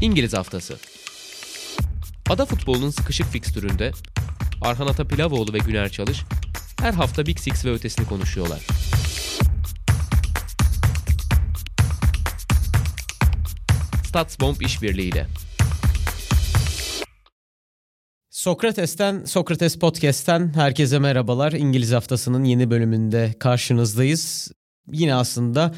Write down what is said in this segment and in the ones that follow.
İngiliz Haftası Ada futbolunun sıkışık fikstüründe Arhan Atapilavoğlu ve Güner Çalış her hafta Big Six ve ötesini konuşuyorlar. Statsbomb işbirliğiyle. Sokrates'ten, Sokrates Podcast'ten herkese merhabalar. İngiliz Haftası'nın yeni bölümünde karşınızdayız. Yine aslında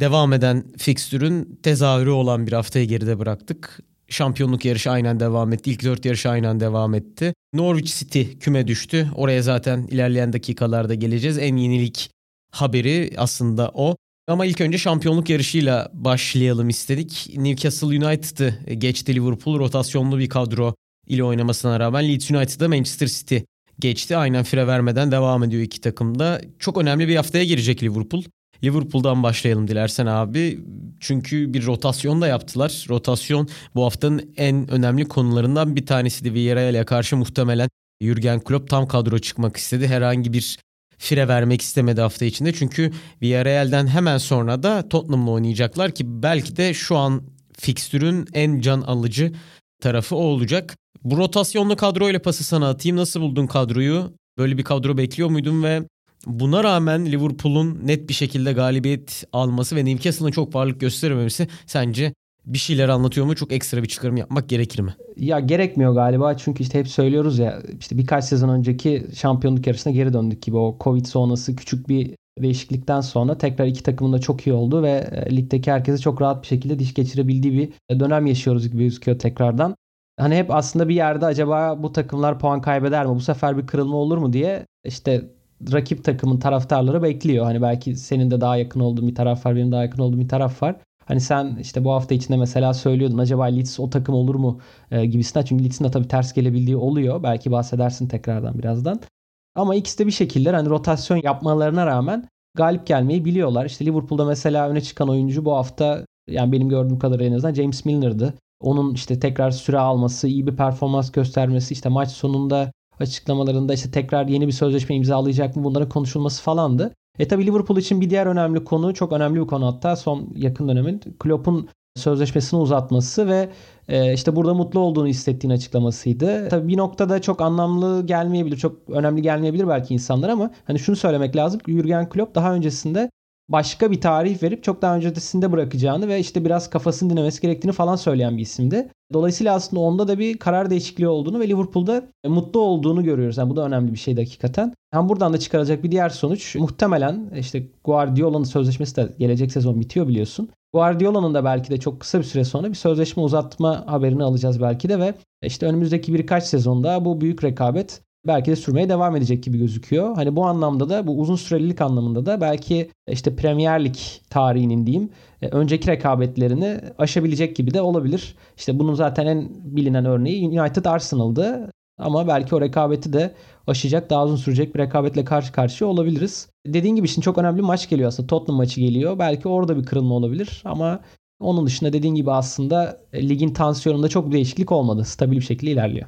devam eden fikstürün tezahürü olan bir haftayı geride bıraktık. Şampiyonluk yarışı aynen devam etti. İlk dört yarış aynen devam etti. Norwich City küme düştü. Oraya zaten ilerleyen dakikalarda geleceğiz. En yenilik haberi aslında o. Ama ilk önce şampiyonluk yarışıyla başlayalım istedik. Newcastle United'ı geçti Liverpool. Rotasyonlu bir kadro ile oynamasına rağmen Leeds United'da Manchester City geçti. Aynen fire vermeden devam ediyor iki takım da. Çok önemli bir haftaya girecek Liverpool. Liverpool'dan başlayalım dilersen abi. Çünkü bir rotasyon da yaptılar. Rotasyon bu haftanın en önemli konularından bir tanesiydi. Villarreal'e karşı muhtemelen Jurgen Klopp tam kadro çıkmak istedi. Herhangi bir fire vermek istemedi hafta içinde. Çünkü Villarreal'den hemen sonra da Tottenham'la oynayacaklar ki belki de şu an fikstürün en can alıcı tarafı o olacak. Bu rotasyonlu kadroyla pası sana atayım. Nasıl buldun kadroyu? Böyle bir kadro bekliyor muydun ve buna rağmen Liverpool'un net bir şekilde galibiyet alması ve Newcastle'ın çok varlık gösterememesi sence bir şeyler anlatıyor mu? Çok ekstra bir çıkarım yapmak gerekir mi? Ya gerekmiyor galiba çünkü işte hep söylüyoruz ya işte birkaç sezon önceki şampiyonluk yarışına geri döndük gibi o Covid sonrası küçük bir değişiklikten sonra tekrar iki takımın da çok iyi oldu ve e, ligdeki herkese çok rahat bir şekilde diş geçirebildiği bir dönem yaşıyoruz gibi gözüküyor tekrardan. Hani hep aslında bir yerde acaba bu takımlar puan kaybeder mi? Bu sefer bir kırılma olur mu diye işte rakip takımın taraftarları bekliyor. Hani belki senin de daha yakın olduğun bir taraf var, benim daha yakın olduğum bir taraf var. Hani sen işte bu hafta içinde mesela söylüyordun acaba Leeds o takım olur mu e, gibisinden. Çünkü Leeds'in de tabii ters gelebildiği oluyor. Belki bahsedersin tekrardan birazdan. Ama ikisi de bir şekilde hani rotasyon yapmalarına rağmen galip gelmeyi biliyorlar. İşte Liverpool'da mesela öne çıkan oyuncu bu hafta yani benim gördüğüm kadarıyla en azından James Milner'dı. Onun işte tekrar süre alması, iyi bir performans göstermesi, işte maç sonunda açıklamalarında işte tekrar yeni bir sözleşme imzalayacak mı bunların konuşulması falandı. E tabi Liverpool için bir diğer önemli konu, çok önemli bir konu hatta son yakın dönemin Klopp'un sözleşmesini uzatması ve e, işte burada mutlu olduğunu hissettiğini açıklamasıydı. Tabii bir noktada çok anlamlı gelmeyebilir, çok önemli gelmeyebilir belki insanlar ama hani şunu söylemek lazım. Jurgen Klopp daha öncesinde başka bir tarih verip çok daha öncesinde bırakacağını ve işte biraz kafasını dinlemesi gerektiğini falan söyleyen bir isimdi. Dolayısıyla aslında onda da bir karar değişikliği olduğunu ve Liverpool'da mutlu olduğunu görüyoruz. Yani bu da önemli bir şey hakikaten. Hem buradan da çıkaracak bir diğer sonuç muhtemelen işte Guardiola'nın sözleşmesi de gelecek sezon bitiyor biliyorsun. Guardiola'nın da belki de çok kısa bir süre sonra bir sözleşme uzatma haberini alacağız belki de ve işte önümüzdeki birkaç sezonda bu büyük rekabet belki de sürmeye devam edecek gibi gözüküyor. Hani bu anlamda da bu uzun sürelilik anlamında da belki işte Premier Lig tarihinin diyeyim e, önceki rekabetlerini aşabilecek gibi de olabilir. İşte bunun zaten en bilinen örneği United Arsenal'dı. Ama belki o rekabeti de aşacak, daha uzun sürecek bir rekabetle karşı karşıya olabiliriz. Dediğin gibi şimdi çok önemli bir maç geliyor aslında. Tottenham maçı geliyor. Belki orada bir kırılma olabilir ama onun dışında dediğin gibi aslında e, ligin tansiyonunda çok bir değişiklik olmadı. Stabil bir şekilde ilerliyor.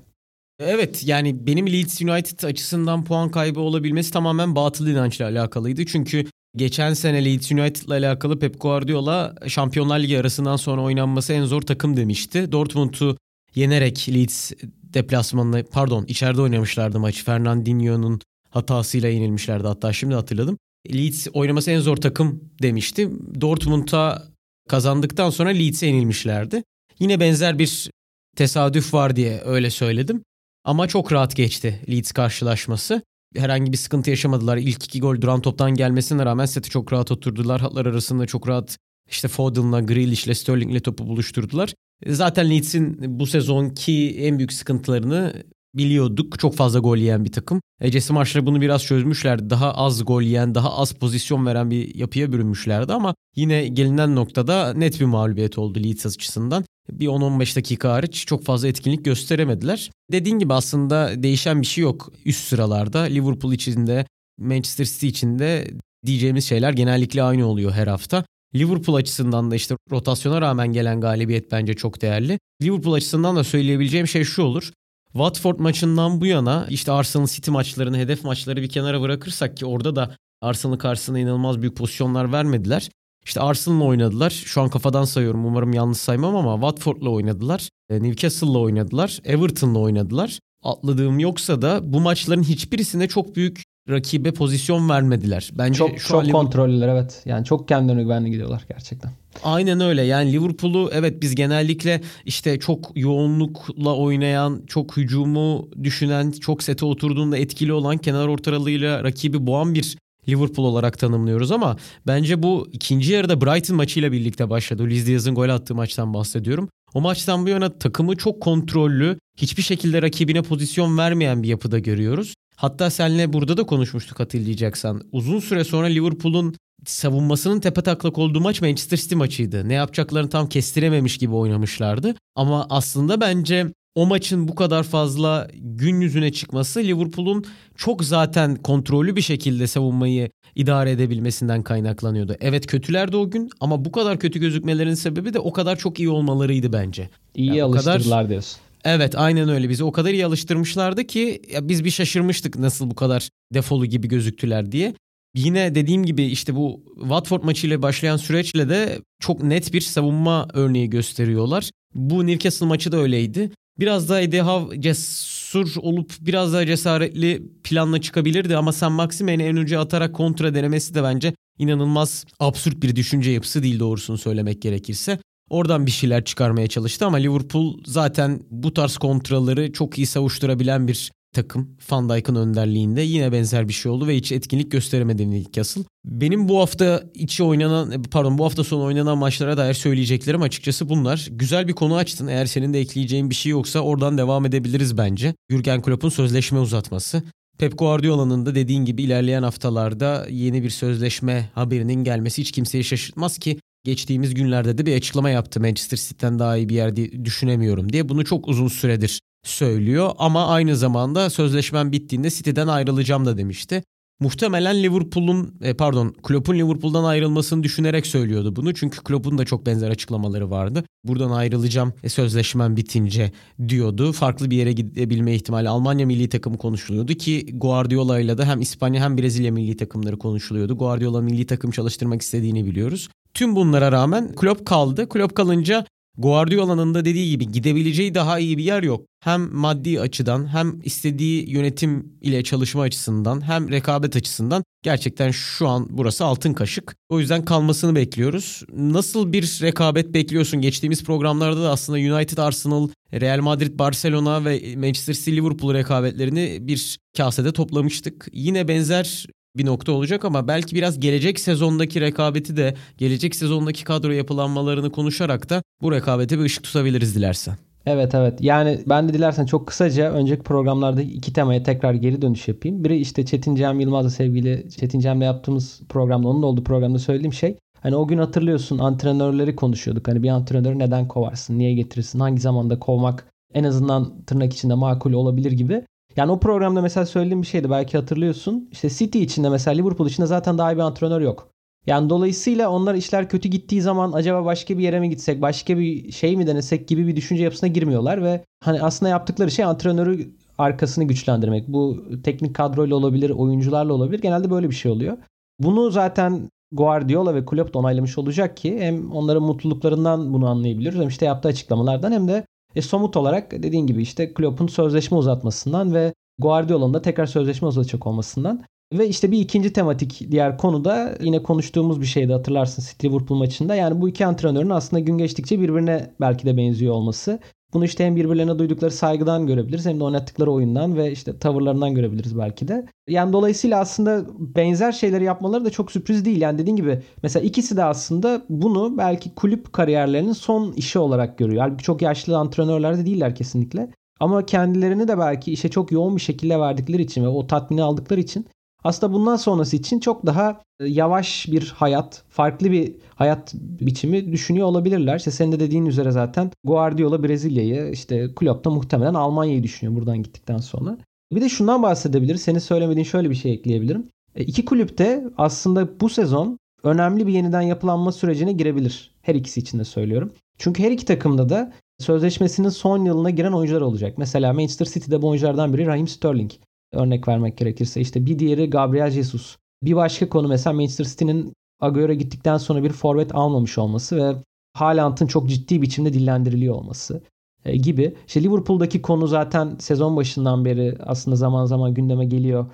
Evet yani benim Leeds United açısından puan kaybı olabilmesi tamamen batıl inançla alakalıydı. Çünkü geçen sene Leeds United'la alakalı Pep Guardiola Şampiyonlar Ligi arasından sonra oynanması en zor takım demişti. Dortmund'u yenerek Leeds deplasmanını pardon içeride oynamışlardı maçı. Fernandinho'nun hatasıyla yenilmişlerdi hatta şimdi hatırladım. Leeds oynaması en zor takım demişti. Dortmund'a kazandıktan sonra Leeds'e yenilmişlerdi. Yine benzer bir tesadüf var diye öyle söyledim. Ama çok rahat geçti Leeds karşılaşması. Herhangi bir sıkıntı yaşamadılar. İlk iki gol duran toptan gelmesine rağmen seti çok rahat oturdular. Hatlar arasında çok rahat işte Foden'la, Grealish'le, Sterling'le topu buluşturdular. Zaten Leeds'in bu sezonki en büyük sıkıntılarını biliyorduk. Çok fazla gol yiyen bir takım. Ecesi maçları bunu biraz çözmüşlerdi. Daha az gol yiyen, daha az pozisyon veren bir yapıya bürünmüşlerdi ama yine gelinen noktada net bir mağlubiyet oldu Leeds açısından. Bir 10-15 dakika hariç çok fazla etkinlik gösteremediler. Dediğin gibi aslında değişen bir şey yok üst sıralarda. Liverpool içinde, Manchester City içinde diyeceğimiz şeyler genellikle aynı oluyor her hafta. Liverpool açısından da işte rotasyona rağmen gelen galibiyet bence çok değerli. Liverpool açısından da söyleyebileceğim şey şu olur. Watford maçından bu yana işte Arsenal City maçlarını, hedef maçları bir kenara bırakırsak ki orada da Arsenal karşısında inanılmaz büyük pozisyonlar vermediler. İşte Arsenal'la oynadılar. Şu an kafadan sayıyorum umarım yanlış saymam ama Watford'la oynadılar. E, Newcastle'la oynadılar. Everton'la oynadılar. Atladığım yoksa da bu maçların hiçbirisinde çok büyük rakibe pozisyon vermediler. Bence çok şu çok kontrollüler evet. Yani çok kendilerine güvenli gidiyorlar gerçekten. Aynen öyle. Yani Liverpool'u evet biz genellikle işte çok yoğunlukla oynayan, çok hücumu düşünen, çok sete oturduğunda etkili olan kenar ortalığıyla rakibi boğan bir Liverpool olarak tanımlıyoruz ama bence bu ikinci yarıda Brighton maçıyla birlikte başladı. Luis Diaz'ın gol attığı maçtan bahsediyorum. O maçtan bu yana takımı çok kontrollü, hiçbir şekilde rakibine pozisyon vermeyen bir yapıda görüyoruz. Hatta seninle burada da konuşmuştuk hatırlayacaksan. Uzun süre sonra Liverpool'un savunmasının tepe taklak olduğu maç Manchester City maçıydı. Ne yapacaklarını tam kestirememiş gibi oynamışlardı. Ama aslında bence o maçın bu kadar fazla gün yüzüne çıkması Liverpool'un çok zaten kontrollü bir şekilde savunmayı idare edebilmesinden kaynaklanıyordu. Evet kötülerdi o gün ama bu kadar kötü gözükmelerinin sebebi de o kadar çok iyi olmalarıydı bence. İyi yani alıştırdılar kadar... diyorsun. Evet aynen öyle. Bizi o kadar iyi alıştırmışlardı ki ya biz bir şaşırmıştık nasıl bu kadar defolu gibi gözüktüler diye. Yine dediğim gibi işte bu Watford maçıyla başlayan süreçle de çok net bir savunma örneği gösteriyorlar. Bu Newcastle maçı da öyleydi. Biraz daha Howe cesur olup biraz daha cesaretli planla çıkabilirdi ama Sam Maxime'ni en önce atarak kontra denemesi de bence inanılmaz absürt bir düşünce yapısı değil doğrusunu söylemek gerekirse. Oradan bir şeyler çıkarmaya çalıştı ama Liverpool zaten bu tarz kontraları çok iyi savuşturabilen bir takım Van Dijk'ın önderliğinde yine benzer bir şey oldu ve hiç etkinlik gösteremedi Newcastle. Benim bu hafta içi oynanan pardon bu hafta sonu oynanan maçlara dair söyleyeceklerim açıkçası bunlar. Güzel bir konu açtın. Eğer senin de ekleyeceğin bir şey yoksa oradan devam edebiliriz bence. Jurgen Klopp'un sözleşme uzatması. Pep Guardiola'nın da dediğin gibi ilerleyen haftalarda yeni bir sözleşme haberinin gelmesi hiç kimseyi şaşırtmaz ki geçtiğimiz günlerde de bir açıklama yaptı. Manchester City'den daha iyi bir yer düşünemiyorum diye. Bunu çok uzun süredir söylüyor ama aynı zamanda sözleşmem bittiğinde City'den ayrılacağım da demişti. Muhtemelen Liverpool'un e, pardon Klopp'un Liverpool'dan ayrılmasını düşünerek söylüyordu bunu. Çünkü Klopp'un da çok benzer açıklamaları vardı. Buradan ayrılacağım e, sözleşmem bitince diyordu. Farklı bir yere gidebilme ihtimali Almanya milli takımı konuşuluyordu ki Guardiola ile de hem İspanya hem Brezilya milli takımları konuşuluyordu. Guardiola milli takım çalıştırmak istediğini biliyoruz. Tüm bunlara rağmen Klopp kaldı. Klopp kalınca Guardiola'nın da dediği gibi gidebileceği daha iyi bir yer yok. Hem maddi açıdan hem istediği yönetim ile çalışma açısından hem rekabet açısından gerçekten şu an burası altın kaşık. O yüzden kalmasını bekliyoruz. Nasıl bir rekabet bekliyorsun? Geçtiğimiz programlarda da aslında United, Arsenal, Real Madrid, Barcelona ve Manchester City, Liverpool rekabetlerini bir kasede toplamıştık. Yine benzer bir nokta olacak ama belki biraz gelecek sezondaki rekabeti de gelecek sezondaki kadro yapılanmalarını konuşarak da bu rekabete bir ışık tutabiliriz dilersen. Evet evet yani ben de dilersen çok kısaca önceki programlarda iki temaya tekrar geri dönüş yapayım. Biri işte Çetin Cem Yılmaz'la sevgili Çetin Cem'le yaptığımız programda onun da olduğu programda söylediğim şey. Hani o gün hatırlıyorsun antrenörleri konuşuyorduk. Hani bir antrenörü neden kovarsın, niye getirirsin, hangi zamanda kovmak en azından tırnak içinde makul olabilir gibi. Yani o programda mesela söylediğim bir şeydi belki hatırlıyorsun. İşte City içinde mesela Liverpool içinde zaten daha iyi bir antrenör yok. Yani dolayısıyla onlar işler kötü gittiği zaman acaba başka bir yere mi gitsek, başka bir şey mi denesek gibi bir düşünce yapısına girmiyorlar ve hani aslında yaptıkları şey antrenörü arkasını güçlendirmek. Bu teknik kadroyla olabilir, oyuncularla olabilir. Genelde böyle bir şey oluyor. Bunu zaten Guardiola ve Klopp da onaylamış olacak ki hem onların mutluluklarından bunu anlayabiliyoruz hem işte yaptığı açıklamalardan hem de e, somut olarak dediğin gibi işte Klopp'un sözleşme uzatmasından ve Guardiola'nın da tekrar sözleşme uzatacak olmasından. Ve işte bir ikinci tematik diğer konu da yine konuştuğumuz bir şeydi hatırlarsın City Liverpool maçında. Yani bu iki antrenörün aslında gün geçtikçe birbirine belki de benziyor olması. Bunu işte hem birbirlerine duydukları saygıdan görebiliriz hem de oynattıkları oyundan ve işte tavırlarından görebiliriz belki de. Yani dolayısıyla aslında benzer şeyleri yapmaları da çok sürpriz değil. Yani dediğin gibi mesela ikisi de aslında bunu belki kulüp kariyerlerinin son işi olarak görüyor. Halbuki çok yaşlı antrenörler de değiller kesinlikle. Ama kendilerini de belki işe çok yoğun bir şekilde verdikleri için ve o tatmini aldıkları için aslında bundan sonrası için çok daha e, yavaş bir hayat, farklı bir hayat biçimi düşünüyor olabilirler. İşte senin de dediğin üzere zaten Guardiola Brezilya'yı, işte Klopp da muhtemelen Almanya'yı düşünüyor buradan gittikten sonra. Bir de şundan bahsedebiliriz. Senin söylemediğin şöyle bir şey ekleyebilirim. E, iki kulüp de aslında bu sezon önemli bir yeniden yapılanma sürecine girebilir. Her ikisi için de söylüyorum. Çünkü her iki takımda da sözleşmesinin son yılına giren oyuncular olacak. Mesela Manchester City'de bu oyunculardan biri Raheem Sterling örnek vermek gerekirse. işte bir diğeri Gabriel Jesus. Bir başka konu mesela Manchester City'nin Agüero gittikten sonra bir forvet almamış olması ve Haaland'ın çok ciddi biçimde dillendiriliyor olması e, gibi. İşte Liverpool'daki konu zaten sezon başından beri aslında zaman zaman gündeme geliyor.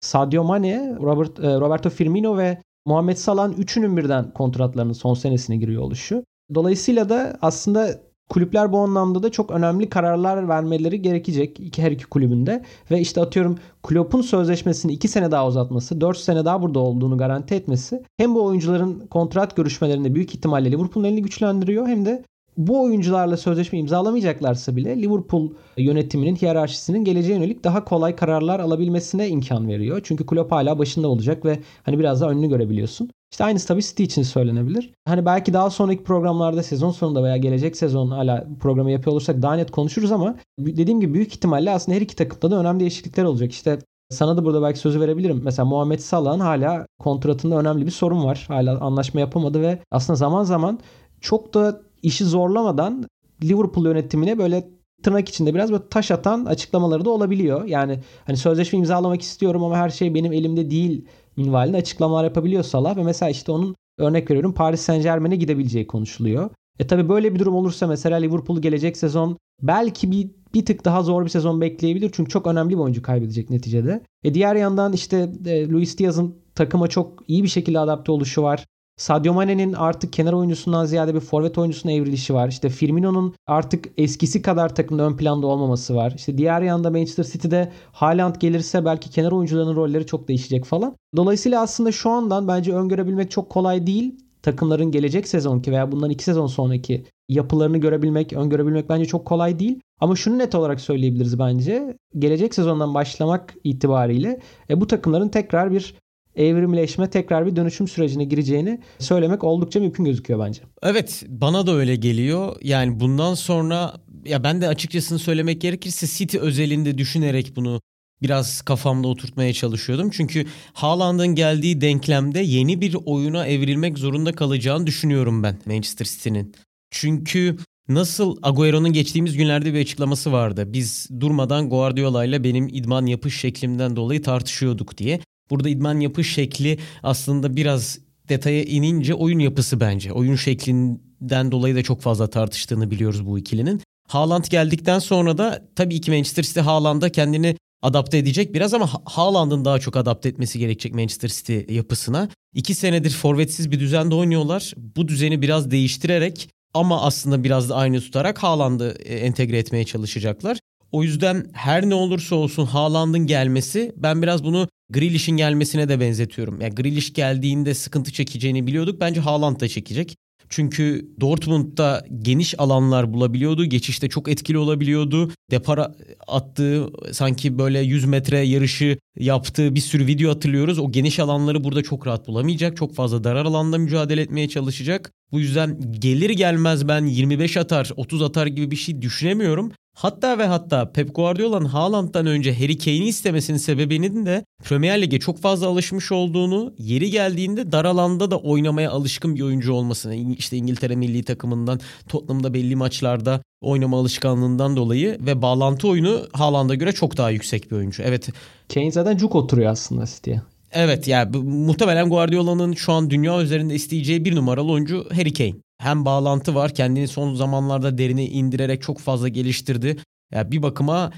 Sadio Mane, Robert, e, Roberto Firmino ve Muhammed Salah'ın üçünün birden kontratlarının son senesine giriyor oluşu. Dolayısıyla da aslında kulüpler bu anlamda da çok önemli kararlar vermeleri gerekecek iki her iki kulübünde. Ve işte atıyorum Klopp'un sözleşmesini 2 sene daha uzatması, 4 sene daha burada olduğunu garanti etmesi hem bu oyuncuların kontrat görüşmelerinde büyük ihtimalle Liverpool'un elini güçlendiriyor hem de bu oyuncularla sözleşme imzalamayacaklarsa bile Liverpool yönetiminin hiyerarşisinin geleceğe yönelik daha kolay kararlar alabilmesine imkan veriyor. Çünkü Klopp hala başında olacak ve hani biraz daha önünü görebiliyorsun. İşte aynısı tabii City için söylenebilir. Hani belki daha sonraki programlarda sezon sonunda veya gelecek sezon hala programı yapıyor olursak daha net konuşuruz ama dediğim gibi büyük ihtimalle aslında her iki takımda da önemli değişiklikler olacak. İşte sana da burada belki sözü verebilirim. Mesela Muhammed Salah'ın hala kontratında önemli bir sorun var. Hala anlaşma yapamadı ve aslında zaman zaman çok da işi zorlamadan Liverpool yönetimine böyle tırnak içinde biraz böyle taş atan açıklamaları da olabiliyor. Yani hani sözleşme imzalamak istiyorum ama her şey benim elimde değil minvalinde açıklamalar yapabiliyor Salah ve mesela işte onun örnek veriyorum Paris Saint Germain'e gidebileceği konuşuluyor. E tabi böyle bir durum olursa mesela Liverpool gelecek sezon belki bir bir tık daha zor bir sezon bekleyebilir. Çünkü çok önemli bir oyuncu kaybedecek neticede. E diğer yandan işte e, Luis Diaz'ın takıma çok iyi bir şekilde adapte oluşu var. Sadio Mane'nin artık kenar oyuncusundan ziyade bir forvet oyuncusuna evrilişi var. İşte Firmino'nun artık eskisi kadar takımda ön planda olmaması var. İşte diğer yanda Manchester City'de Haaland gelirse belki kenar oyuncularının rolleri çok değişecek falan. Dolayısıyla aslında şu andan bence öngörebilmek çok kolay değil. Takımların gelecek sezonki veya bundan iki sezon sonraki yapılarını görebilmek, öngörebilmek bence çok kolay değil. Ama şunu net olarak söyleyebiliriz bence. Gelecek sezondan başlamak itibariyle e, bu takımların tekrar bir evrimleşme tekrar bir dönüşüm sürecine gireceğini söylemek oldukça mümkün gözüküyor bence. Evet bana da öyle geliyor. Yani bundan sonra ya ben de açıkçası söylemek gerekirse City özelinde düşünerek bunu biraz kafamda oturtmaya çalışıyordum. Çünkü Haaland'ın geldiği denklemde yeni bir oyuna evrilmek zorunda kalacağını düşünüyorum ben Manchester City'nin. Çünkü Nasıl Agüero'nun geçtiğimiz günlerde bir açıklaması vardı. Biz durmadan Guardiola ile benim idman yapış şeklimden dolayı tartışıyorduk diye. Burada idman yapış şekli aslında biraz detaya inince oyun yapısı bence. Oyun şeklinden dolayı da çok fazla tartıştığını biliyoruz bu ikilinin. Haaland geldikten sonra da tabii ki Manchester City Haaland'a kendini adapte edecek biraz ama Haaland'ın daha çok adapte etmesi gerekecek Manchester City yapısına. İki senedir forvetsiz bir düzende oynuyorlar. Bu düzeni biraz değiştirerek ama aslında biraz da aynı tutarak Haaland'ı e, entegre etmeye çalışacaklar. O yüzden her ne olursa olsun Haaland'ın gelmesi ben biraz bunu Grealish'in gelmesine de benzetiyorum. Yani Grealish geldiğinde sıkıntı çekeceğini biliyorduk. Bence Haaland da çekecek. Çünkü Dortmund'da geniş alanlar bulabiliyordu. Geçişte çok etkili olabiliyordu. Depara attığı sanki böyle 100 metre yarışı yaptığı bir sürü video hatırlıyoruz. O geniş alanları burada çok rahat bulamayacak. Çok fazla darar alanda mücadele etmeye çalışacak. Bu yüzden gelir gelmez ben 25 atar, 30 atar gibi bir şey düşünemiyorum. Hatta ve hatta Pep Guardiola'nın Haaland'dan önce Harry Kane'i istemesinin sebebinin de Premier Lig'e çok fazla alışmış olduğunu, yeri geldiğinde dar alanda da oynamaya alışkın bir oyuncu olmasını, işte İngiltere milli takımından Tottenham'da belli maçlarda oynama alışkanlığından dolayı ve bağlantı oyunu Haaland'a göre çok daha yüksek bir oyuncu. Evet. Kane zaten cuk oturuyor aslında City'ye. Evet yani muhtemelen Guardiola'nın şu an dünya üzerinde isteyeceği bir numaralı oyuncu Harry Kane hem bağlantı var. Kendini son zamanlarda derine indirerek çok fazla geliştirdi. Yani bir bakıma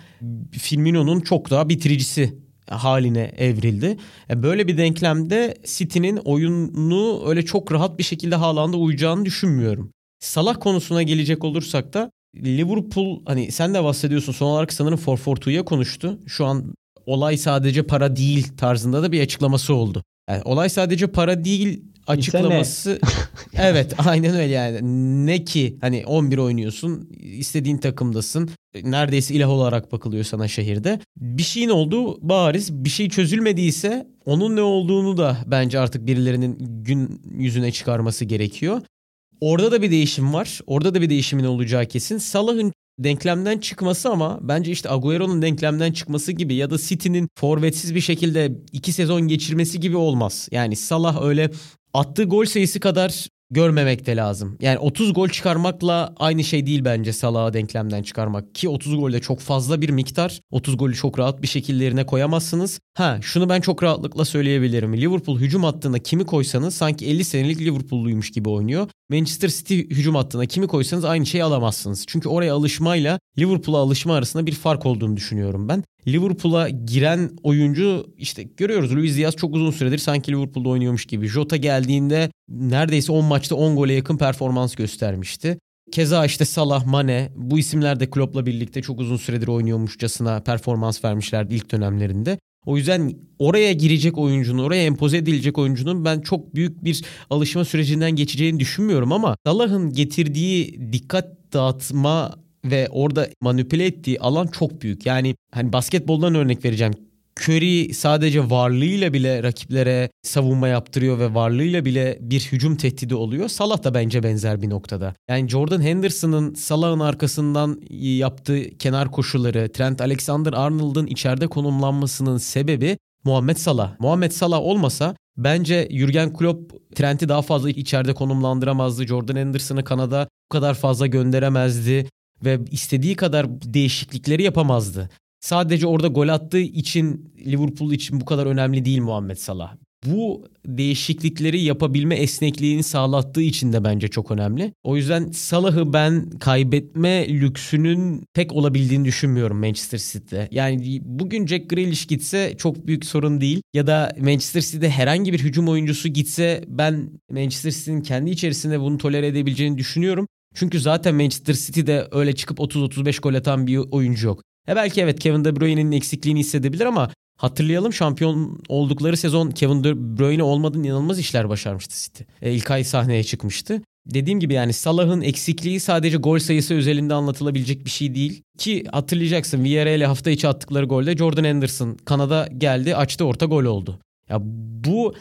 Firmino'nun çok daha bitiricisi haline evrildi. Yani böyle bir denklemde City'nin oyunu öyle çok rahat bir şekilde Haaland'a uyacağını düşünmüyorum. Salah konusuna gelecek olursak da Liverpool hani sen de bahsediyorsun son olarak sanırım 442'ya konuştu. Şu an olay sadece para değil tarzında da bir açıklaması oldu. Yani olay sadece para değil açıklaması evet aynen öyle yani ne ki hani 11 oynuyorsun istediğin takımdasın neredeyse ilah olarak bakılıyor sana şehirde bir şeyin olduğu bariz bir şey çözülmediyse onun ne olduğunu da bence artık birilerinin gün yüzüne çıkarması gerekiyor. Orada da bir değişim var. Orada da bir değişimin olacağı kesin. Salah'ın denklemden çıkması ama bence işte Agüero'nun denklemden çıkması gibi ya da City'nin forvetsiz bir şekilde iki sezon geçirmesi gibi olmaz. Yani Salah öyle attığı gol sayısı kadar görmemek de lazım. Yani 30 gol çıkarmakla aynı şey değil bence Salah'ı denklemden çıkarmak. Ki 30 gol de çok fazla bir miktar. 30 golü çok rahat bir şekilde yerine koyamazsınız. Ha şunu ben çok rahatlıkla söyleyebilirim. Liverpool hücum hattına kimi koysanız sanki 50 senelik Liverpool'luymuş gibi oynuyor. Manchester City hücum hattına kimi koysanız aynı şeyi alamazsınız. Çünkü oraya alışmayla Liverpool'a alışma arasında bir fark olduğunu düşünüyorum ben. Liverpool'a giren oyuncu işte görüyoruz Luis Diaz çok uzun süredir sanki Liverpool'da oynuyormuş gibi. Jota geldiğinde neredeyse 10 maçta 10 gole yakın performans göstermişti. Keza işte Salah, Mane bu isimler de Klopp'la birlikte çok uzun süredir oynuyormuşçasına performans vermişlerdi ilk dönemlerinde. O yüzden oraya girecek oyuncunun, oraya empoze edilecek oyuncunun ben çok büyük bir alışma sürecinden geçeceğini düşünmüyorum ama Salah'ın getirdiği dikkat dağıtma ve orada manipüle ettiği alan çok büyük. Yani hani basketboldan örnek vereceğim. Curry sadece varlığıyla bile rakiplere savunma yaptırıyor ve varlığıyla bile bir hücum tehdidi oluyor. Salah da bence benzer bir noktada. Yani Jordan Henderson'ın Salah'ın arkasından yaptığı kenar koşuları, Trent Alexander-Arnold'un içeride konumlanmasının sebebi Muhammed Salah. Muhammed Salah olmasa bence Jurgen Klopp Trent'i daha fazla içeride konumlandıramazdı. Jordan Henderson'ı Kanada bu kadar fazla gönderemezdi ve istediği kadar değişiklikleri yapamazdı. Sadece orada gol attığı için Liverpool için bu kadar önemli değil Muhammed Salah. Bu değişiklikleri yapabilme esnekliğini sağlattığı için de bence çok önemli. O yüzden Salah'ı ben kaybetme lüksünün pek olabildiğini düşünmüyorum Manchester City'de. Yani bugün Jack Grealish gitse çok büyük sorun değil. Ya da Manchester City'de herhangi bir hücum oyuncusu gitse ben Manchester City'nin kendi içerisinde bunu tolere edebileceğini düşünüyorum. Çünkü zaten Manchester City'de öyle çıkıp 30-35 gol atan bir oyuncu yok. E belki evet Kevin De Bruyne'nin eksikliğini hissedebilir ama hatırlayalım şampiyon oldukları sezon Kevin De Bruyne olmadan inanılmaz işler başarmıştı City. E, ilk ay sahneye çıkmıştı. Dediğim gibi yani Salah'ın eksikliği sadece gol sayısı özelinde anlatılabilecek bir şey değil. Ki hatırlayacaksın Villarreal'e hafta içi attıkları golde Jordan Henderson Kanada geldi açtı orta gol oldu. Ya bu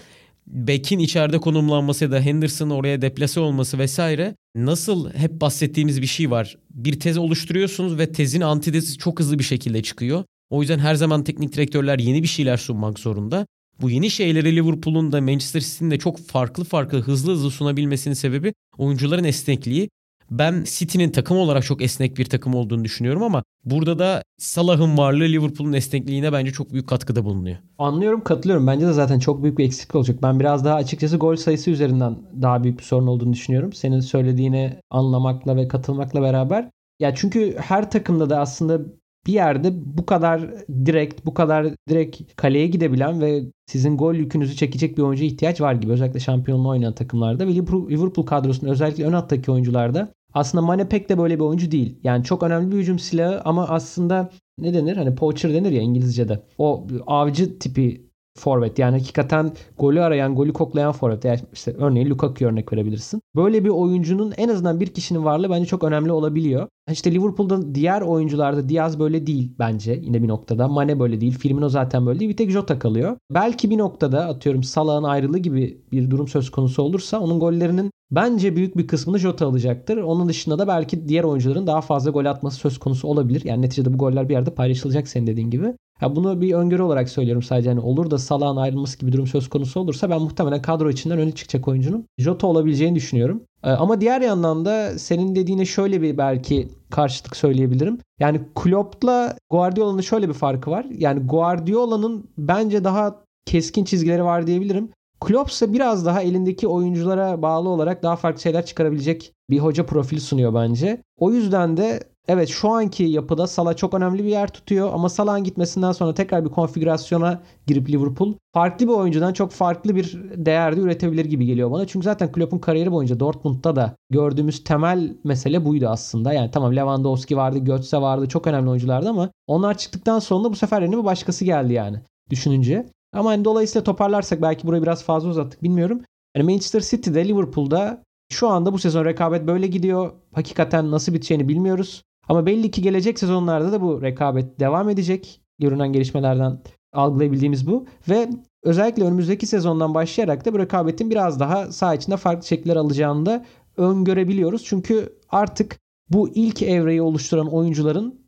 Beck'in içeride konumlanması ya da Henderson'ın oraya deplase olması vesaire nasıl hep bahsettiğimiz bir şey var. Bir tez oluşturuyorsunuz ve tezin antitezi çok hızlı bir şekilde çıkıyor. O yüzden her zaman teknik direktörler yeni bir şeyler sunmak zorunda. Bu yeni şeyleri Liverpool'un da Manchester City'nin de çok farklı farklı hızlı hızlı sunabilmesinin sebebi oyuncuların esnekliği. Ben City'nin takım olarak çok esnek bir takım olduğunu düşünüyorum ama burada da Salah'ın varlığı Liverpool'un esnekliğine bence çok büyük katkıda bulunuyor. Anlıyorum, katılıyorum. Bence de zaten çok büyük bir eksiklik olacak. Ben biraz daha açıkçası gol sayısı üzerinden daha büyük bir sorun olduğunu düşünüyorum. Senin söylediğini anlamakla ve katılmakla beraber. Ya çünkü her takımda da aslında bir yerde bu kadar direkt, bu kadar direkt kaleye gidebilen ve sizin gol yükünüzü çekecek bir oyuncuya ihtiyaç var gibi. Özellikle şampiyonluğu oynayan takımlarda ve Liverpool kadrosunda özellikle ön hattaki oyuncularda aslında Mane pek de böyle bir oyuncu değil. Yani çok önemli bir hücum silahı ama aslında ne denir? Hani poacher denir ya İngilizce'de. O avcı tipi forvet. Yani hakikaten golü arayan, golü koklayan forvet. Yani işte örneğin Lukaku örnek verebilirsin. Böyle bir oyuncunun en azından bir kişinin varlığı bence çok önemli olabiliyor. İşte Liverpool'da diğer oyuncularda Diaz böyle değil bence yine bir noktada. Mane böyle değil. Firmino zaten böyle değil. Bir tek Jota kalıyor. Belki bir noktada atıyorum Salah'ın ayrılığı gibi bir durum söz konusu olursa onun gollerinin bence büyük bir kısmını Jota alacaktır. Onun dışında da belki diğer oyuncuların daha fazla gol atması söz konusu olabilir. Yani neticede bu goller bir yerde paylaşılacak senin dediğin gibi. Ya bunu bir öngörü olarak söylüyorum sadece. Hani olur da Salah'ın ayrılması gibi durum söz konusu olursa ben muhtemelen kadro içinden öne çıkacak oyuncunun Jota olabileceğini düşünüyorum. Ee, ama diğer yandan da senin dediğine şöyle bir belki karşılık söyleyebilirim. Yani Klopp'la Guardiola'nın şöyle bir farkı var. Yani Guardiola'nın bence daha keskin çizgileri var diyebilirim. Klopp ise biraz daha elindeki oyunculara bağlı olarak daha farklı şeyler çıkarabilecek bir hoca profili sunuyor bence. O yüzden de Evet şu anki yapıda Salah çok önemli bir yer tutuyor ama Salah'ın gitmesinden sonra tekrar bir konfigürasyona girip Liverpool farklı bir oyuncudan çok farklı bir değerde üretebilir gibi geliyor bana. Çünkü zaten Klopp'un kariyeri boyunca Dortmund'da da gördüğümüz temel mesele buydu aslında. Yani tamam Lewandowski vardı, Götze vardı, çok önemli oyunculardı ama onlar çıktıktan sonra bu sefer yerine bir başkası geldi yani düşününce. Ama hani dolayısıyla toparlarsak belki burayı biraz fazla uzattık bilmiyorum. Yani Manchester City'de Liverpool'da şu anda bu sezon rekabet böyle gidiyor. Hakikaten nasıl biteceğini bilmiyoruz. Ama belli ki gelecek sezonlarda da bu rekabet devam edecek. Görünen gelişmelerden algılayabildiğimiz bu. Ve özellikle önümüzdeki sezondan başlayarak da bu rekabetin biraz daha sağ içinde farklı şekiller alacağını da öngörebiliyoruz. Çünkü artık bu ilk evreyi oluşturan oyuncuların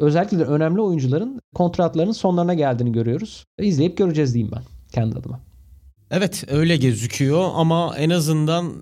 özellikle de önemli oyuncuların kontratlarının sonlarına geldiğini görüyoruz. İzleyip göreceğiz diyeyim ben kendi adıma. Evet öyle gözüküyor ama en azından